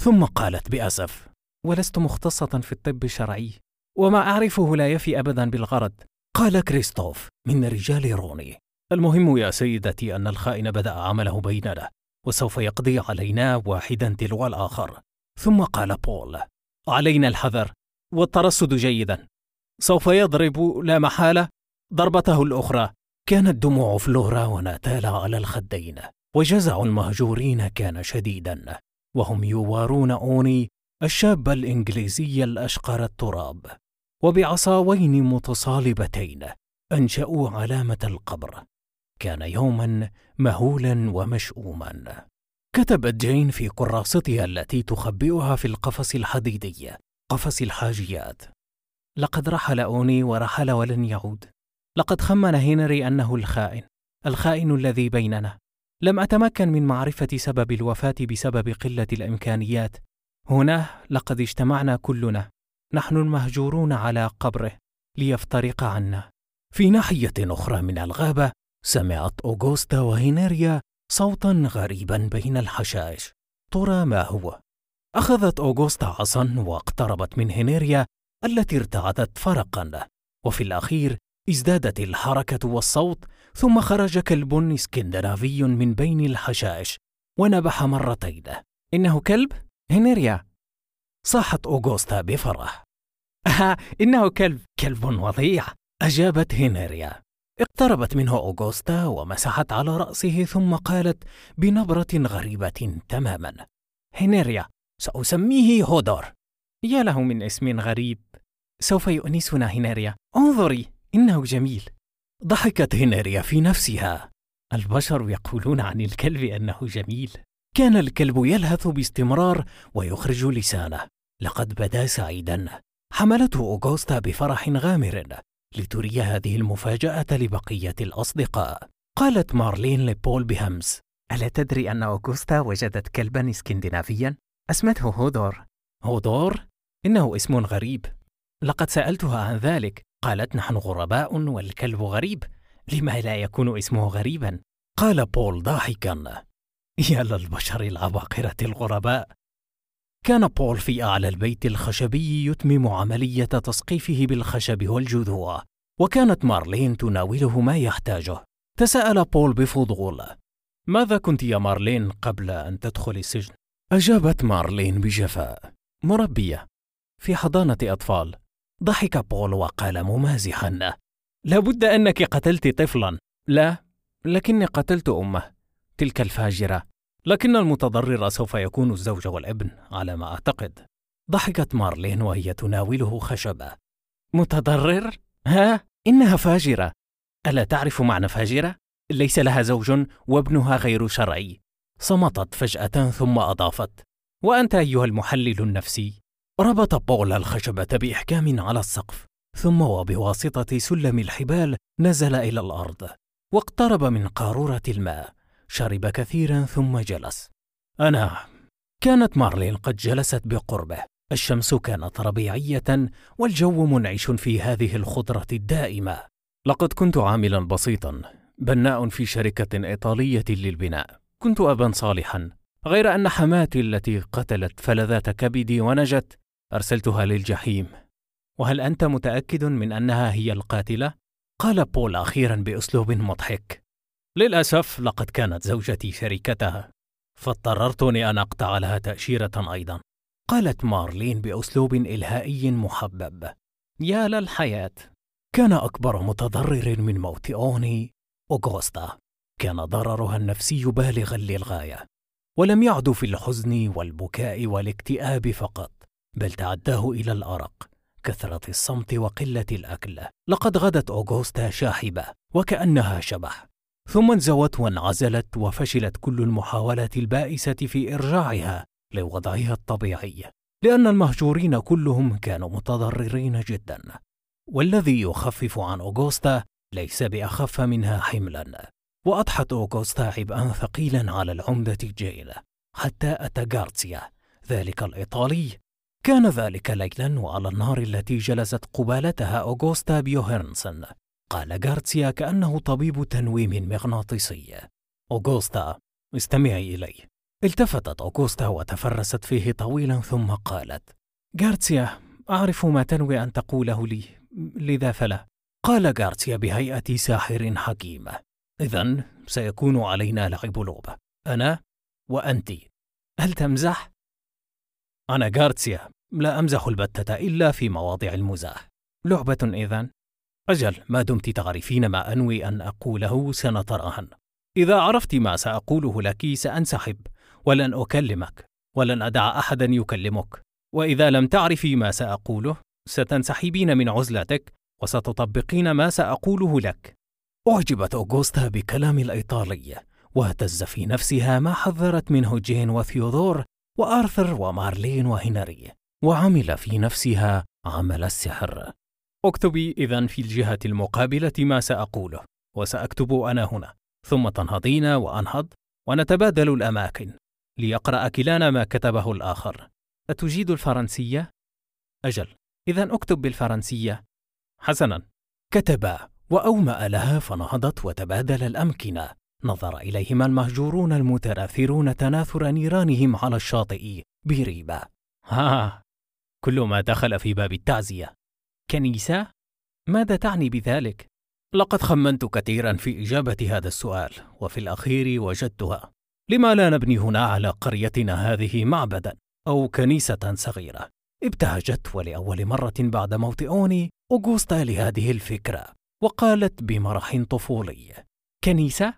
ثم قالت بأسف ولست مختصة في الطب الشرعي وما أعرفه لا يفي ابدا بالغرض. قال كريستوف من رجال روني المهم يا سيدتي أن الخائن بدأ عمله بيننا وسوف يقضي علينا واحدا تلو الآخر. ثم قال بول علينا الحذر والترصد جيدا. سوف يضرب لا محالة ضربته الأخرى. كانت دموع فلورا وناتالا على الخدين وجزع المهجورين كان شديدا. وهم يوارون أوني الشاب الإنجليزي الأشقر التراب وبعصاوين متصالبتين أنشأوا علامة القبر. كان يوما مهولا ومشؤوما. كتبت جين في كراستها التي تخبئها في القفص الحديدي قفص الحاجيات. لقد رحل أوني ورحل ولن يعود. لقد خمن هنري أنه الخائن الخائن الذي بيننا. لم أتمكن من معرفة سبب الوفاة بسبب قلة الإمكانيات. هنا لقد اجتمعنا كلنا. نحن المهجورون على قبره. ليفترق عنا. في ناحية أخرى من الغابة سمعت أوغوستا وهنريا صوتا غريبا بين الحشائش. ترى ما هو؟ أخذت أوغوستا عصا واقتربت من هنيريا التي ارتعدت فرقا. وفي الأخير ازدادت الحركة والصوت ثم خرج كلب إسكندنافي من بين الحشائش ونبح مرتين. إنه كلب؟ هنريا. صاحت أوغوستا بفرح. آه إنه كلب. كلب وضيع. أجابت هنريا. اقتربت منه أوغوستا ومسحت على رأسه ثم قالت بنبرة غريبة تماما. هنريا سأسميه هودور. يا له من اسم غريب. سوف يؤنسنا هنريا انظري إنه جميل. ضحكت هنريا في نفسها. البشر يقولون عن الكلب أنه جميل. كان الكلب يلهث باستمرار ويخرج لسانه. لقد بدا سعيدا. حملته أوغوستا بفرح غامر لتري هذه المفاجأة لبقية الأصدقاء. قالت مارلين لبول بهمس ألا تدري أن أوغوستا وجدت كلبا اسكندنافيا؟ أسمته هودور. هودور؟ إنه اسم غريب. لقد سألتها عن ذلك. قالت نحن غرباء والكلب غريب. لما لا يكون اسمه غريبا؟ قال بول ضاحكا. يا للبشر العباقرة الغرباء. كان بول في أعلى البيت الخشبي يتمم عملية تسقيفه بالخشب والجذوع وكانت مارلين تناوله ما يحتاجه. تساءل بول بفضول ماذا كنت يا مارلين قبل أن تدخل السجن؟ أجابت مارلين بجفاء مربية. في حضانة أطفال ضحك بول وقال ممازحا لابد أنك قتلت طفلا. لا لكني قتلت أمه. تلك الفاجرة. لكن المتضرر سوف يكون الزوج والابن على ما أعتقد. ضحكت مارلين وهي تناوله خشبة. متضرر؟ ها؟ إنها فاجرة. ألا تعرف معنى فاجرة؟ ليس لها زوج وابنها غير شرعي. صمتت فجأة ثم أضافت وأنت أيها المحلل النفسي. ربط بول الخشبة بإحكام على السقف ثم وبواسطة سلم الحبال نزل إلى الأرض واقترب من قارورة الماء شرب كثيرا ثم جلس. أنا كانت مارلين قد جلست بقربه الشمس كانت ربيعية والجو منعش في هذه الخضرة الدائمة. لقد كنت عاملا بسيطا بناء في شركة إيطالية للبناء. كنت أبا صالحا غير أن حماتي التي قتلت فلذات كبدي ونجت أرسلتها للجحيم. وهل أنت متأكد من أنها هي القاتلة؟ قال بول أخيرا بأسلوب مضحك. للأسف لقد كانت زوجتي شريكتها. فاضطررتني أن أقطع لها تأشيرة أيضا. قالت مارلين بأسلوب إلهائي محبب. يا للحياة. كان أكبر متضرر من موت أوني أوغوستا. كان ضررها النفسي بالغا للغاية. ولم يعد في الحزن والبكاء والاكتئاب فقط. بل تعداه إلى الأرق كثرة الصمت وقلة الأكل. لقد غدت أوغوستا شاحبة وكأنها شبح. ثم انزوت وانعزلت وفشلت كل المحاولات البائسة في إرجاعها لوضعها الطبيعي لأن المهجورين كلهم كانوا متضررين جدا. والذي يخفف عن أوغوستا ليس بأخف منها حملا. وأضحت أوغوستا عبئا ثقيلا على العمدة جين حتى أتى غارسيا ذلك الإيطالي كان ذلك ليلا وعلى النار التي جلست قبالتها أوغوستا بيوهرنسن قال غارسيا كأنه طبيب تنويم مغناطيسي. أوغوستا استمعي إلي. التفتت أوغوستا وتفرست فيه طويلا ثم قالت غارسيا أعرف ما تنوي أن تقوله لي لذا فلا. قال غارسيا بهيئة ساحر حكيم إذا سيكون علينا لعب لعبة أنا وأنت. هل تمزح؟ أنا غارسيا لا أمزح البتة إلا في مواضع المزاح. لعبة إذا أجل ما دمت تعرفين ما أنوي أن أقوله سنتراهن. إذا عرفت ما سأقوله لك سأنسحب. ولن أكلمك. ولن أدع أحدا يكلمك. وإذا لم تعرفي ما سأقوله ستنسحبين من عزلتك وستطبقين ما سأقوله لك. أعجبت أوغوستا بكلام الإيطالي واهتز في نفسها ما حذرت منه جين وثيودور وآرثر ومارلين وهنري. وعمل في نفسها عمل السحر. اكتبي إذا في الجهة المقابلة ما سأقوله وسأكتب أنا هنا. ثم تنهضين وأنهض ونتبادل الأماكن. ليقرأ كلانا ما كتبه الآخر. أتجيد الفرنسية؟ أجل. إذا أكتب بالفرنسية. حسنا. كتبا وأومأ لها فنهضت وتبادل الأمكنة. نظر إليهما المهجورون المتناثرون تناثر نيرانهم على الشاطئ بريبة. ها. كل ما دخل في باب التعزية كنيسة؟ ماذا تعني بذلك؟ لقد خمنت كثيرا في إجابة هذا السؤال وفي الأخير وجدتها لما لا نبني هنا على قريتنا هذه معبدا أو كنيسة صغيرة ابتهجت ولأول مرة بعد موت أوني أوغوستا لهذه الفكرة وقالت بمرح طفولي كنيسة؟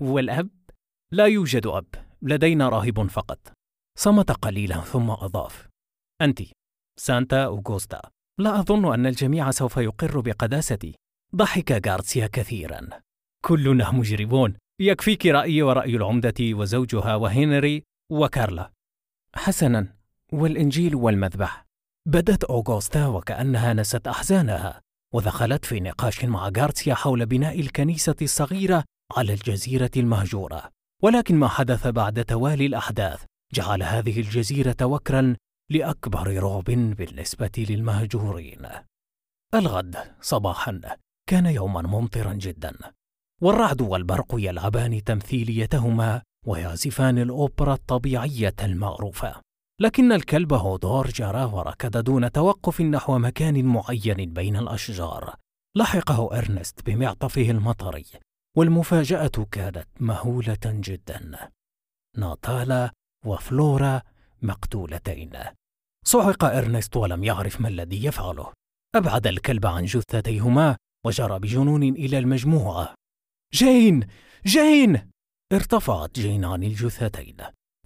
والأب؟ لا يوجد أب لدينا راهب فقط صمت قليلا ثم أضاف أنت سانتا أوغوستا. لا أظن أن الجميع سوف يقر بقداستي. ضحك غارسيا كثيرا. كلنا مجرمون. يكفيك رأيي ورأي العمدة وزوجها وهنري وكارلا. حسنا. والإنجيل والمذبح. بدت أوغوستا وكأنها نست أحزانها ودخلت في نقاش مع غارسيا حول بناء الكنيسة الصغيرة على الجزيرة المهجورة. ولكن ما حدث بعد توالي الأحداث جعل هذه الجزيرة وكرا لأكبر رعب بالنسبة للمهجورين. الغد صباحا كان يوما ممطرا جدا والرعد والبرق يلعبان تمثيليتهما ويعزفان الأوبرا الطبيعية المعروفة. لكن الكلب هودور جرى وركض دون توقف نحو مكان معين بين الأشجار. لحقه إرنست بمعطفه المطري والمفاجأة كانت مهولة جدا. ناتالا وفلورا مقتولتين. صعق إرنست ولم يعرف ما الذي يفعله. أبعد الكلب عن جثتيهما وجرى بجنون إلى المجموعة. جين! جين! ارتفعت جين عن الجثتين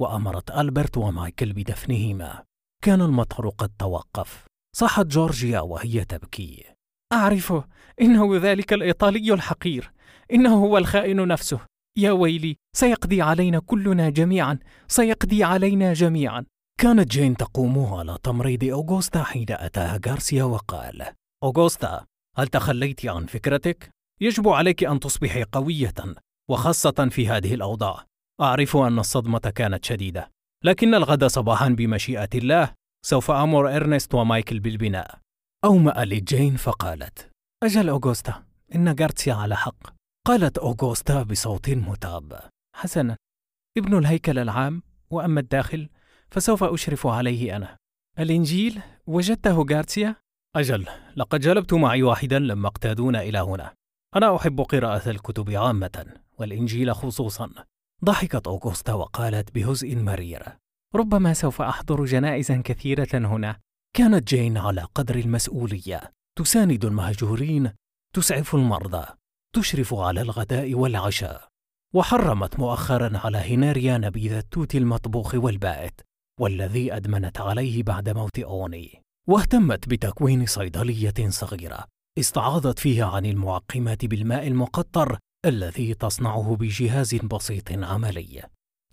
وأمرت ألبرت ومايكل بدفنهما. كان المطر قد توقف. صاحت جورجيا وهي تبكي. أعرفه إنه ذلك الإيطالي الحقير. إنه هو الخائن نفسه. يا ويلي سيقضي علينا كلنا جميعا سيقضي علينا جميعا. كانت جين تقوم على تمريض أوغوستا حين أتاها غارسيا وقال أوغوستا هل تخليت عن فكرتك؟ يجب عليك أن تصبحي قوية وخاصة في هذه الأوضاع. أعرف أن الصدمة كانت شديدة لكن الغد صباحا بمشيئة الله. سوف أمر إرنست ومايكل بالبناء. أومأ لجين فقالت أجل أوغوستا إن غارسيا على حق. قالت أوغوستا بصوت متعب حسنا ابن الهيكل العام وأما الداخل فسوف أشرف عليه أنا. الإنجيل وجدته غارسيا؟ أجل لقد جلبت معي واحدا لما اقتادونا إلى هنا. أنا أحب قراءة الكتب عامة والإنجيل خصوصا. ضحكت أوغوستا وقالت بهزء مرير ربما سوف أحضر جنائزا كثيرة هنا. كانت جين على قدر المسؤولية. تساند المهجورين تسعف المرضى. تشرف على الغداء والعشاء. وحرمت مؤخرا على هنري نبيذ التوت المطبوخ والبائت والذي أدمنت عليه بعد موت أوني. واهتمت بتكوين صيدلية صغيرة استعاضت فيها عن المعقمات بالماء المقطر الذي تصنعه بجهاز بسيط عملي.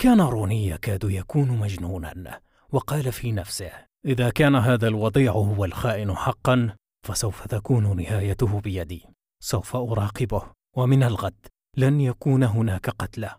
كان روني يكاد يكون مجنونا وقال في نفسه إذا كان هذا الوضيع هو الخائن حقا فسوف تكون نهايته بيدي. سوف أراقبه. ومن الغد لن يكون هناك قتلى.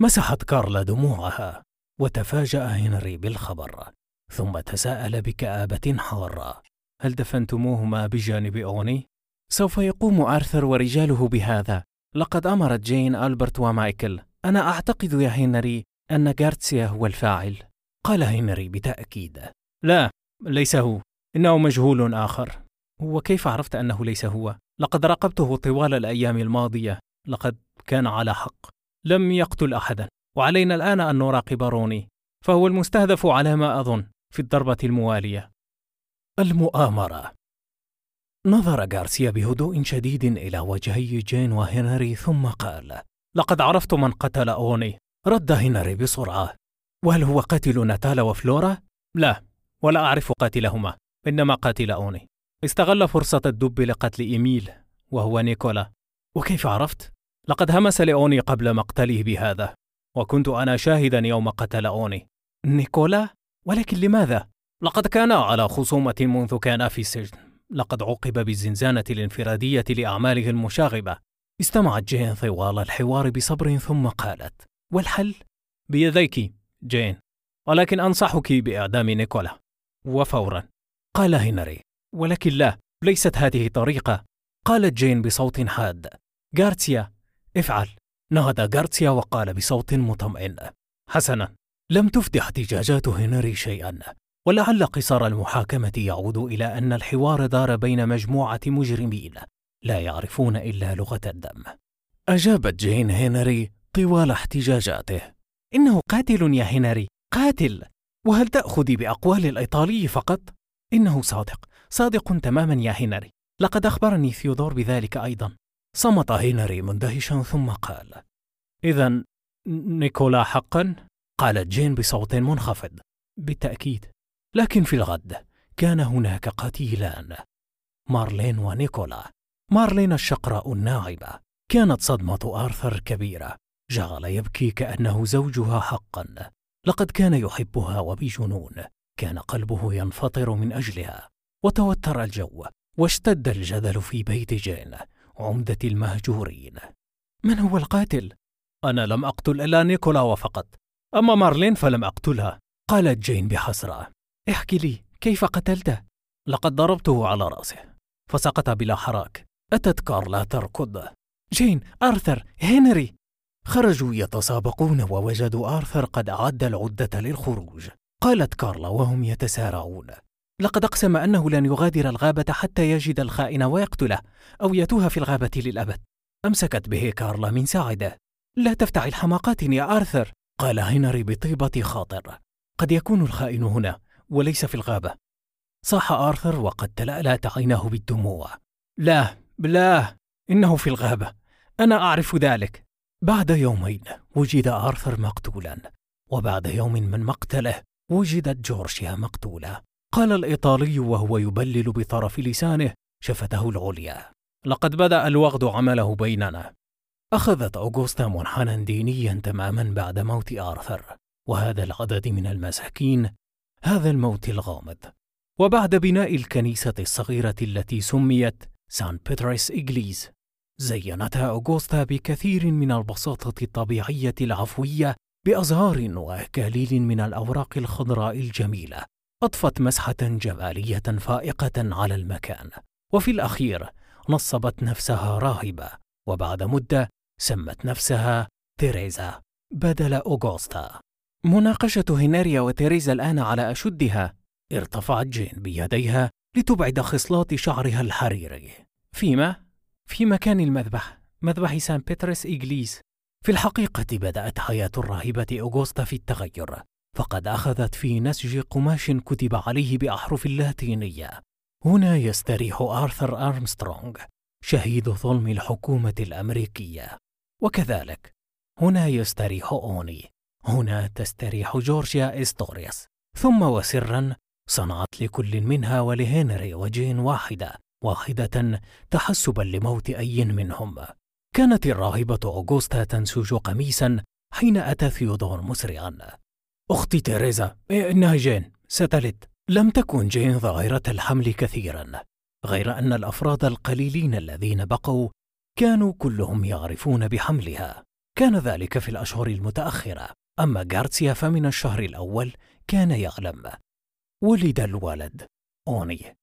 مسحت كارلا دموعها وتفاجأ هنري بالخبر ثم تساءل بكآبة حارة. هل دفنتموهما بجانب أوني؟ سوف يقوم آرثر ورجاله بهذا. لقد أمرت جين ألبرت ومايكل. أنا أعتقد يا هنري أن غارتسيا هو الفاعل. قال هنري بتأكيد. لا ليس هو. إنه مجهول آخر. وكيف عرفت أنه ليس هو؟ لقد راقبته طوال الأيام الماضية. لقد كان على حق. لم يقتل أحدا. وعلينا الآن أن نراقب روني. فهو المستهدف على ما أظن في الضربة الموالية. المؤامرة. نظر غارسيا بهدوء شديد إلى وجهي جين وهنري ثم قال: لقد عرفت من قتل أوني. رد هنري بسرعة: وهل هو قاتل ناتالا وفلورا؟ لا، ولا أعرف قاتلهما، إنما قاتل أوني. استغل فرصة الدب لقتل إيميل وهو نيكولا. وكيف عرفت؟ لقد همس لأوني قبل مقتله بهذا، وكنت أنا شاهدا يوم قتل أوني. نيكولا؟ ولكن لماذا؟ لقد كانا على خصومة منذ كانا في السجن. لقد عوقب بالزنزانة الانفرادية لأعماله المشاغبة استمعت جين طوال الحوار بصبر ثم قالت والحل بيديك جين ولكن أنصحك بإعدام نيكولا وفورا قال هنري ولكن لا ليست هذه طريقة. قالت جين بصوت حاد. غارسيا افعل. نهض غارسيا وقال بصوت مطمئن. حسنا لم تفد احتجاجات هنري شيئا. ولعل قصار المحاكمة يعود إلى أن الحوار دار بين مجموعة مجرمين. لا يعرفون إلا لغة الدم. أجابت جين هنري طوال احتجاجاته. إنه قاتل يا هنري قاتل! وهل تأخذي بأقوال الإيطالي فقط؟ إنه صادق. صادق تماما يا هنري. لقد أخبرني ثيودور بذلك أيضا. صمت هنري مندهشا ثم قال إذا نيكولا حقا؟ قالت جين بصوت منخفض. بالتأكيد. لكن في الغد كان هناك قتيلان مارلين ونيكولا. مارلين الشقراء الناعمة كانت صدمة آرثر كبيرة. جعل يبكي كأنه زوجها حقا. لقد كان يحبها وبجنون. كان قلبه ينفطر من أجلها. وتوتر الجو واشتد الجدل في بيت جين عمدة المهجورين. من هو القاتل؟ أنا لم أقتل إلا نيكولا وفقط. أما مارلين فلم أقتلها قالت جين بحسرة. احكي لي كيف قتلته؟ لقد ضربته على رأسه فسقط بلا حراك. أتت كارلا تركض. جين آرثر هنري. خرجوا يتسابقون ووجدوا آرثر قد أعد العدة للخروج. قالت كارلا وهم يتسارعون. لقد أقسم أنه لن يغادر الغابة حتى يجد الخائن ويقتله أو يتوه في الغابة للأبد. أمسكت به كارلا من ساعده لا تفتعل حماقات يا آرثر قال هنري بطيبة خاطر. قد يكون الخائن هنا وليس في الغابة. صاح آرثر وقد تلألأت عيناه بالدموع. لا لا إنه في الغابة. أنا أعرف ذلك. بعد يومين وجد آرثر مقتولا وبعد يوم من مقتله وجدت جورجيا مقتولة. قال الإيطالي وهو يبلل بطرف لسانه شفته العليا. لقد بدأ الوغد عمله بيننا. أخذت أوغوستا منحى دينيا تماما بعد موت آرثر وهذا العدد من المساكين هذا الموت الغامض. وبعد بناء الكنيسة الصغيرة التي سميت سان بيتريس إجليز زينتها أوغوستا بكثير من البساطة الطبيعية العفوية بأزهار وأكاليل من الأوراق الخضراء الجميلة. أضفت مسحة جمالية فائقة على المكان وفي الأخير نصبت نفسها راهبة وبعد مدة سمت نفسها تيريزا بدل أوغوستا مناقشة هنريا وتيريزا الآن على أشدها ارتفعت جين بيديها لتبعد خصلات شعرها الحريري. فيما؟ في مكان المذبح مذبح سان بيترس إيجليز. في الحقيقة بدأت حياة الراهبة أوغوستا في التغير فقد أخذت في نسج قماش كتب عليه بأحرف اللاتينية. هنا يستريح آرثر أرمسترونغ شهيد ظلم الحكومة الأمريكية. وكذلك هنا يستريح أوني هنا تستريح جورجيا إستورياس ثم وسرا صنعت لكل منها ولهنري وجين واحدة واحدة تحسبا لموت أي منهم. كانت الراهبة أوغوستا تنسج قميصا حين أتى ثيودور مسرعا. أختي تيريزا إنها جين ستلد لم تكن جين ظاهرة الحمل كثيرا غير أن الأفراد القليلين الذين بقوا كانوا كلهم يعرفون بحملها. كان ذلك في الأشهر المتأخرة. أما غارسيا فمن الشهر الأول كان يعلم. ولد الولد أوني.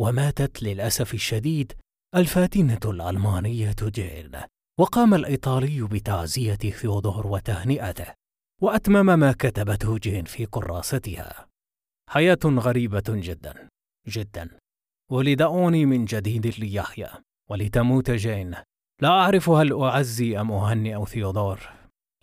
وماتت للأسف الشديد الفاتنة الألمانية جين. وقام الإيطالي بتعزية ثيودور وتهنئته. وأتمم ما كتبته جين في كراستها حياة غريبة جدا جدا. ولد أوني من جديد ليحيى ولتموت جين. لا أعرف هل أعزي أم أهنئ ثيودور.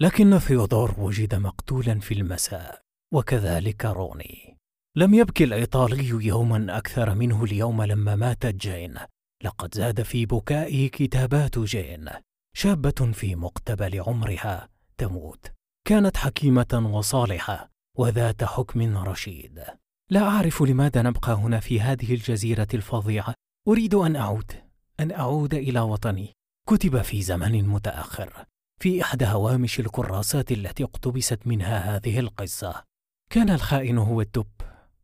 لكن ثيودور وجد مقتولا في المساء وكذلك روني. لم يبكي الإيطالي يوما أكثر منه اليوم لما ماتت جين. لقد زاد في بكائه كتابات جين. شابة في مقتبل عمرها تموت. كانت حكيمة وصالحة وذات حكم رشيد. لا أعرف لماذا نبقى هنا في هذه الجزيرة الفظيعة. أريد أن أعود أن أعود إلى وطني. كتب في زمن متأخر في إحدى هوامش الكراسات التي اقتبست منها هذه القصة. كان الخائن هو الدب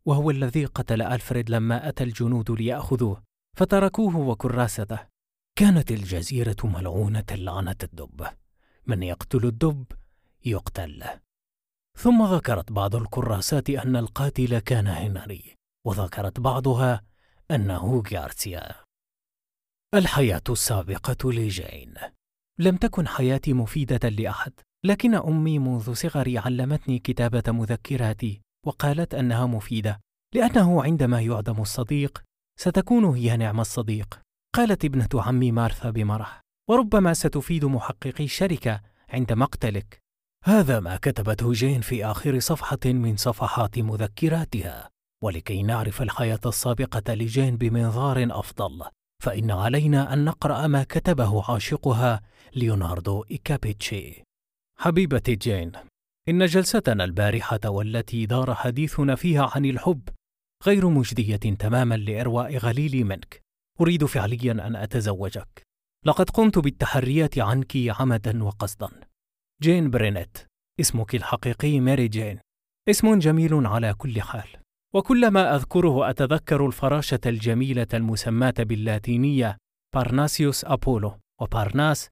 وهو الذي قتل ألفريد لما أتى الجنود ليأخذوه فتركوه وكراسته. كانت الجزيرة ملعونة لعنة الدب. من يقتل الدب؟ يقتل ثم ذكرت بعض الكراسات أن القاتل كان هنري وذكرت بعضها أنه غارسيا الحياة السابقة لجين لم تكن حياتي مفيدة لأحد، لكن أمي منذ صغري علمتني كتابة مذكراتي، وقالت أنها مفيدة، لأنه عندما يعدم الصديق، ستكون هي نعم الصديق. قالت ابنة عمي مارثا بمرح: وربما ستفيد محققي الشركة عند مقتلك. هذا ما كتبته جين في آخر صفحة من صفحات مذكراتها. ولكي نعرف الحياة السابقة لجين بمنظار أفضل، فإن علينا أن نقرأ ما كتبه عاشقها ليوناردو إيكابيتشي. حبيبتي جين، إن جلستنا البارحة والتي دار حديثنا فيها عن الحب غير مجدية تماما لإرواء غليلي منك. أريد فعليا أن أتزوجك. لقد قمت بالتحريات عنك عمدا وقصدا. جين برينيت، اسمك الحقيقي ماري جين. اسم جميل على كل حال. وكلما أذكره أتذكر الفراشة الجميلة المسماة باللاتينية بارناسيوس أبولو وبارناس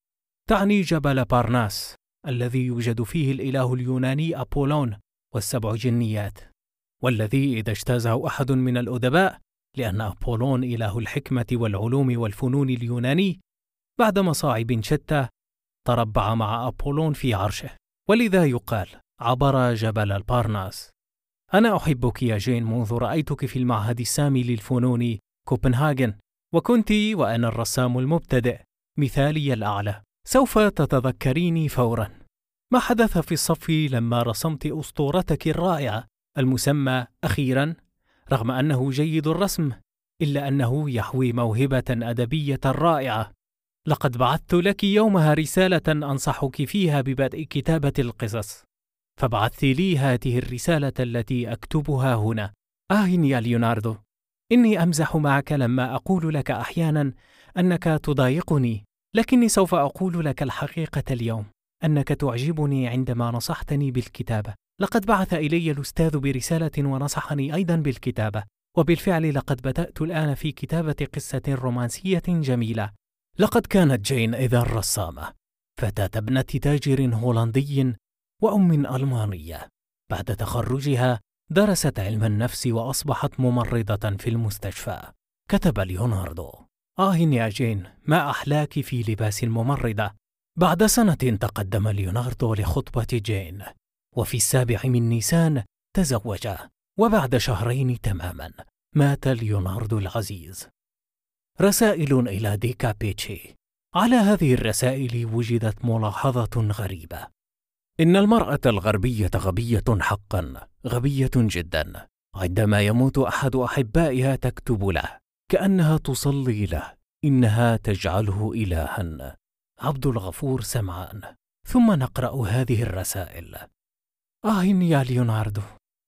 تعني جبل بارناس الذي يوجد فيه الإله اليوناني أبولون والسبع جنيات والذي إذا اجتازه أحد من الأدباء لأن أبولون إله الحكمة والعلوم والفنون اليوناني بعد مصاعب شتى تربع مع أبولون في عرشه. ولذا يقال عبر جبل البارناس أنا أحبك يا جين منذ رأيتك في المعهد السامي للفنون كوبنهاجن وكنت وأنا الرسام المبتدئ. مثالي الأعلى. سوف تتذكريني فورا. ما حدث في الصف لما رسمت أسطورتك الرائعة المسمى أخيرا؟ رغم أنه جيد الرسم إلا أنه يحوي موهبة أدبية رائعة. لقد بعثت لك يومها رسالة أنصحك فيها ببدء كتابة القصص. فابعث لي هذه الرسالة التي أكتبها هنا. آه يا ليوناردو. إني أمزح معك لما أقول لك أحيانا أنك تضايقني لكني سوف أقول لك الحقيقة اليوم أنك تعجبني عندما نصحتني بالكتابة. لقد بعث إلي الأستاذ برسالة ونصحني أيضا بالكتابة وبالفعل لقد بدأت الآن في كتابة قصة رومانسية جميلة. لقد كانت جين إذا رسامة فتاة ابنة تاجر هولندي وأم ألمانية. بعد تخرجها درست علم النفس وأصبحت ممرضة في المستشفى. كتب ليوناردو. آه يا جين ما أحلاك في لباس الممرضة بعد سنة تقدم ليوناردو لخطبة جين. وفي السابع من نيسان تزوجا وبعد شهرين تماما مات ليوناردو العزيز. رسائل إلى ديكا بيتشي على هذه الرسائل وجدت ملاحظة غريبة. إن المرأة الغربية غبية حقا غبية جدا. عندما يموت أحد أحبائها تكتب له كأنها تصلي له إنها تجعله إلها. عبد الغفور سمعان. ثم نقرأ هذه الرسائل. آه يا ليوناردو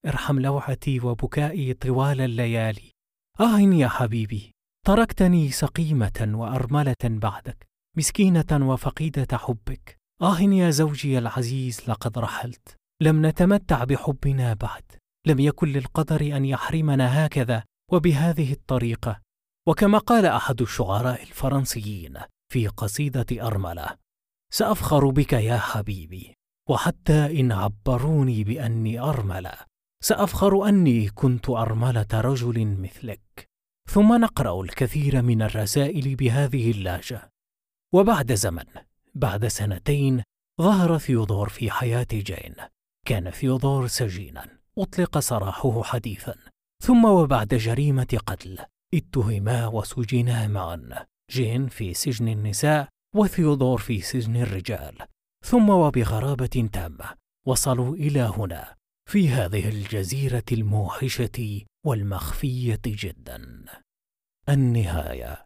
ارحم لوعتي وبكائي طوال الليالي. آه يا حبيبي. تركتني سقيمة وأرملة بعدك مسكينة وفقيدة حبك. آه يا زوجي العزيز لقد رحلت. لم نتمتع بحبنا بعد. لم يكن للقدر أن يحرمنا هكذا وبهذه الطريقة. وكما قال أحد الشعراء الفرنسيين في قصيدة أرملة سأفخر بك يا حبيبي وحتى إن عبروني بأني أرملة سأفخر أني كنت أرملة رجل مثلك. ثم نقرأ الكثير من الرسائل بهذه اللهجة وبعد زمن بعد سنتين ظهر ثيودور في حياة جين. كان ثيودور سجينا أطلق سراحه حديثا. ثم وبعد جريمة قتل اتهما وسجنا معا. جين في سجن النساء وثيودور في سجن الرجال. ثم وبغرابة تامة وصلوا إلى هنا. في هذه الجزيرة الموحشة والمخفية جدا. النهاية.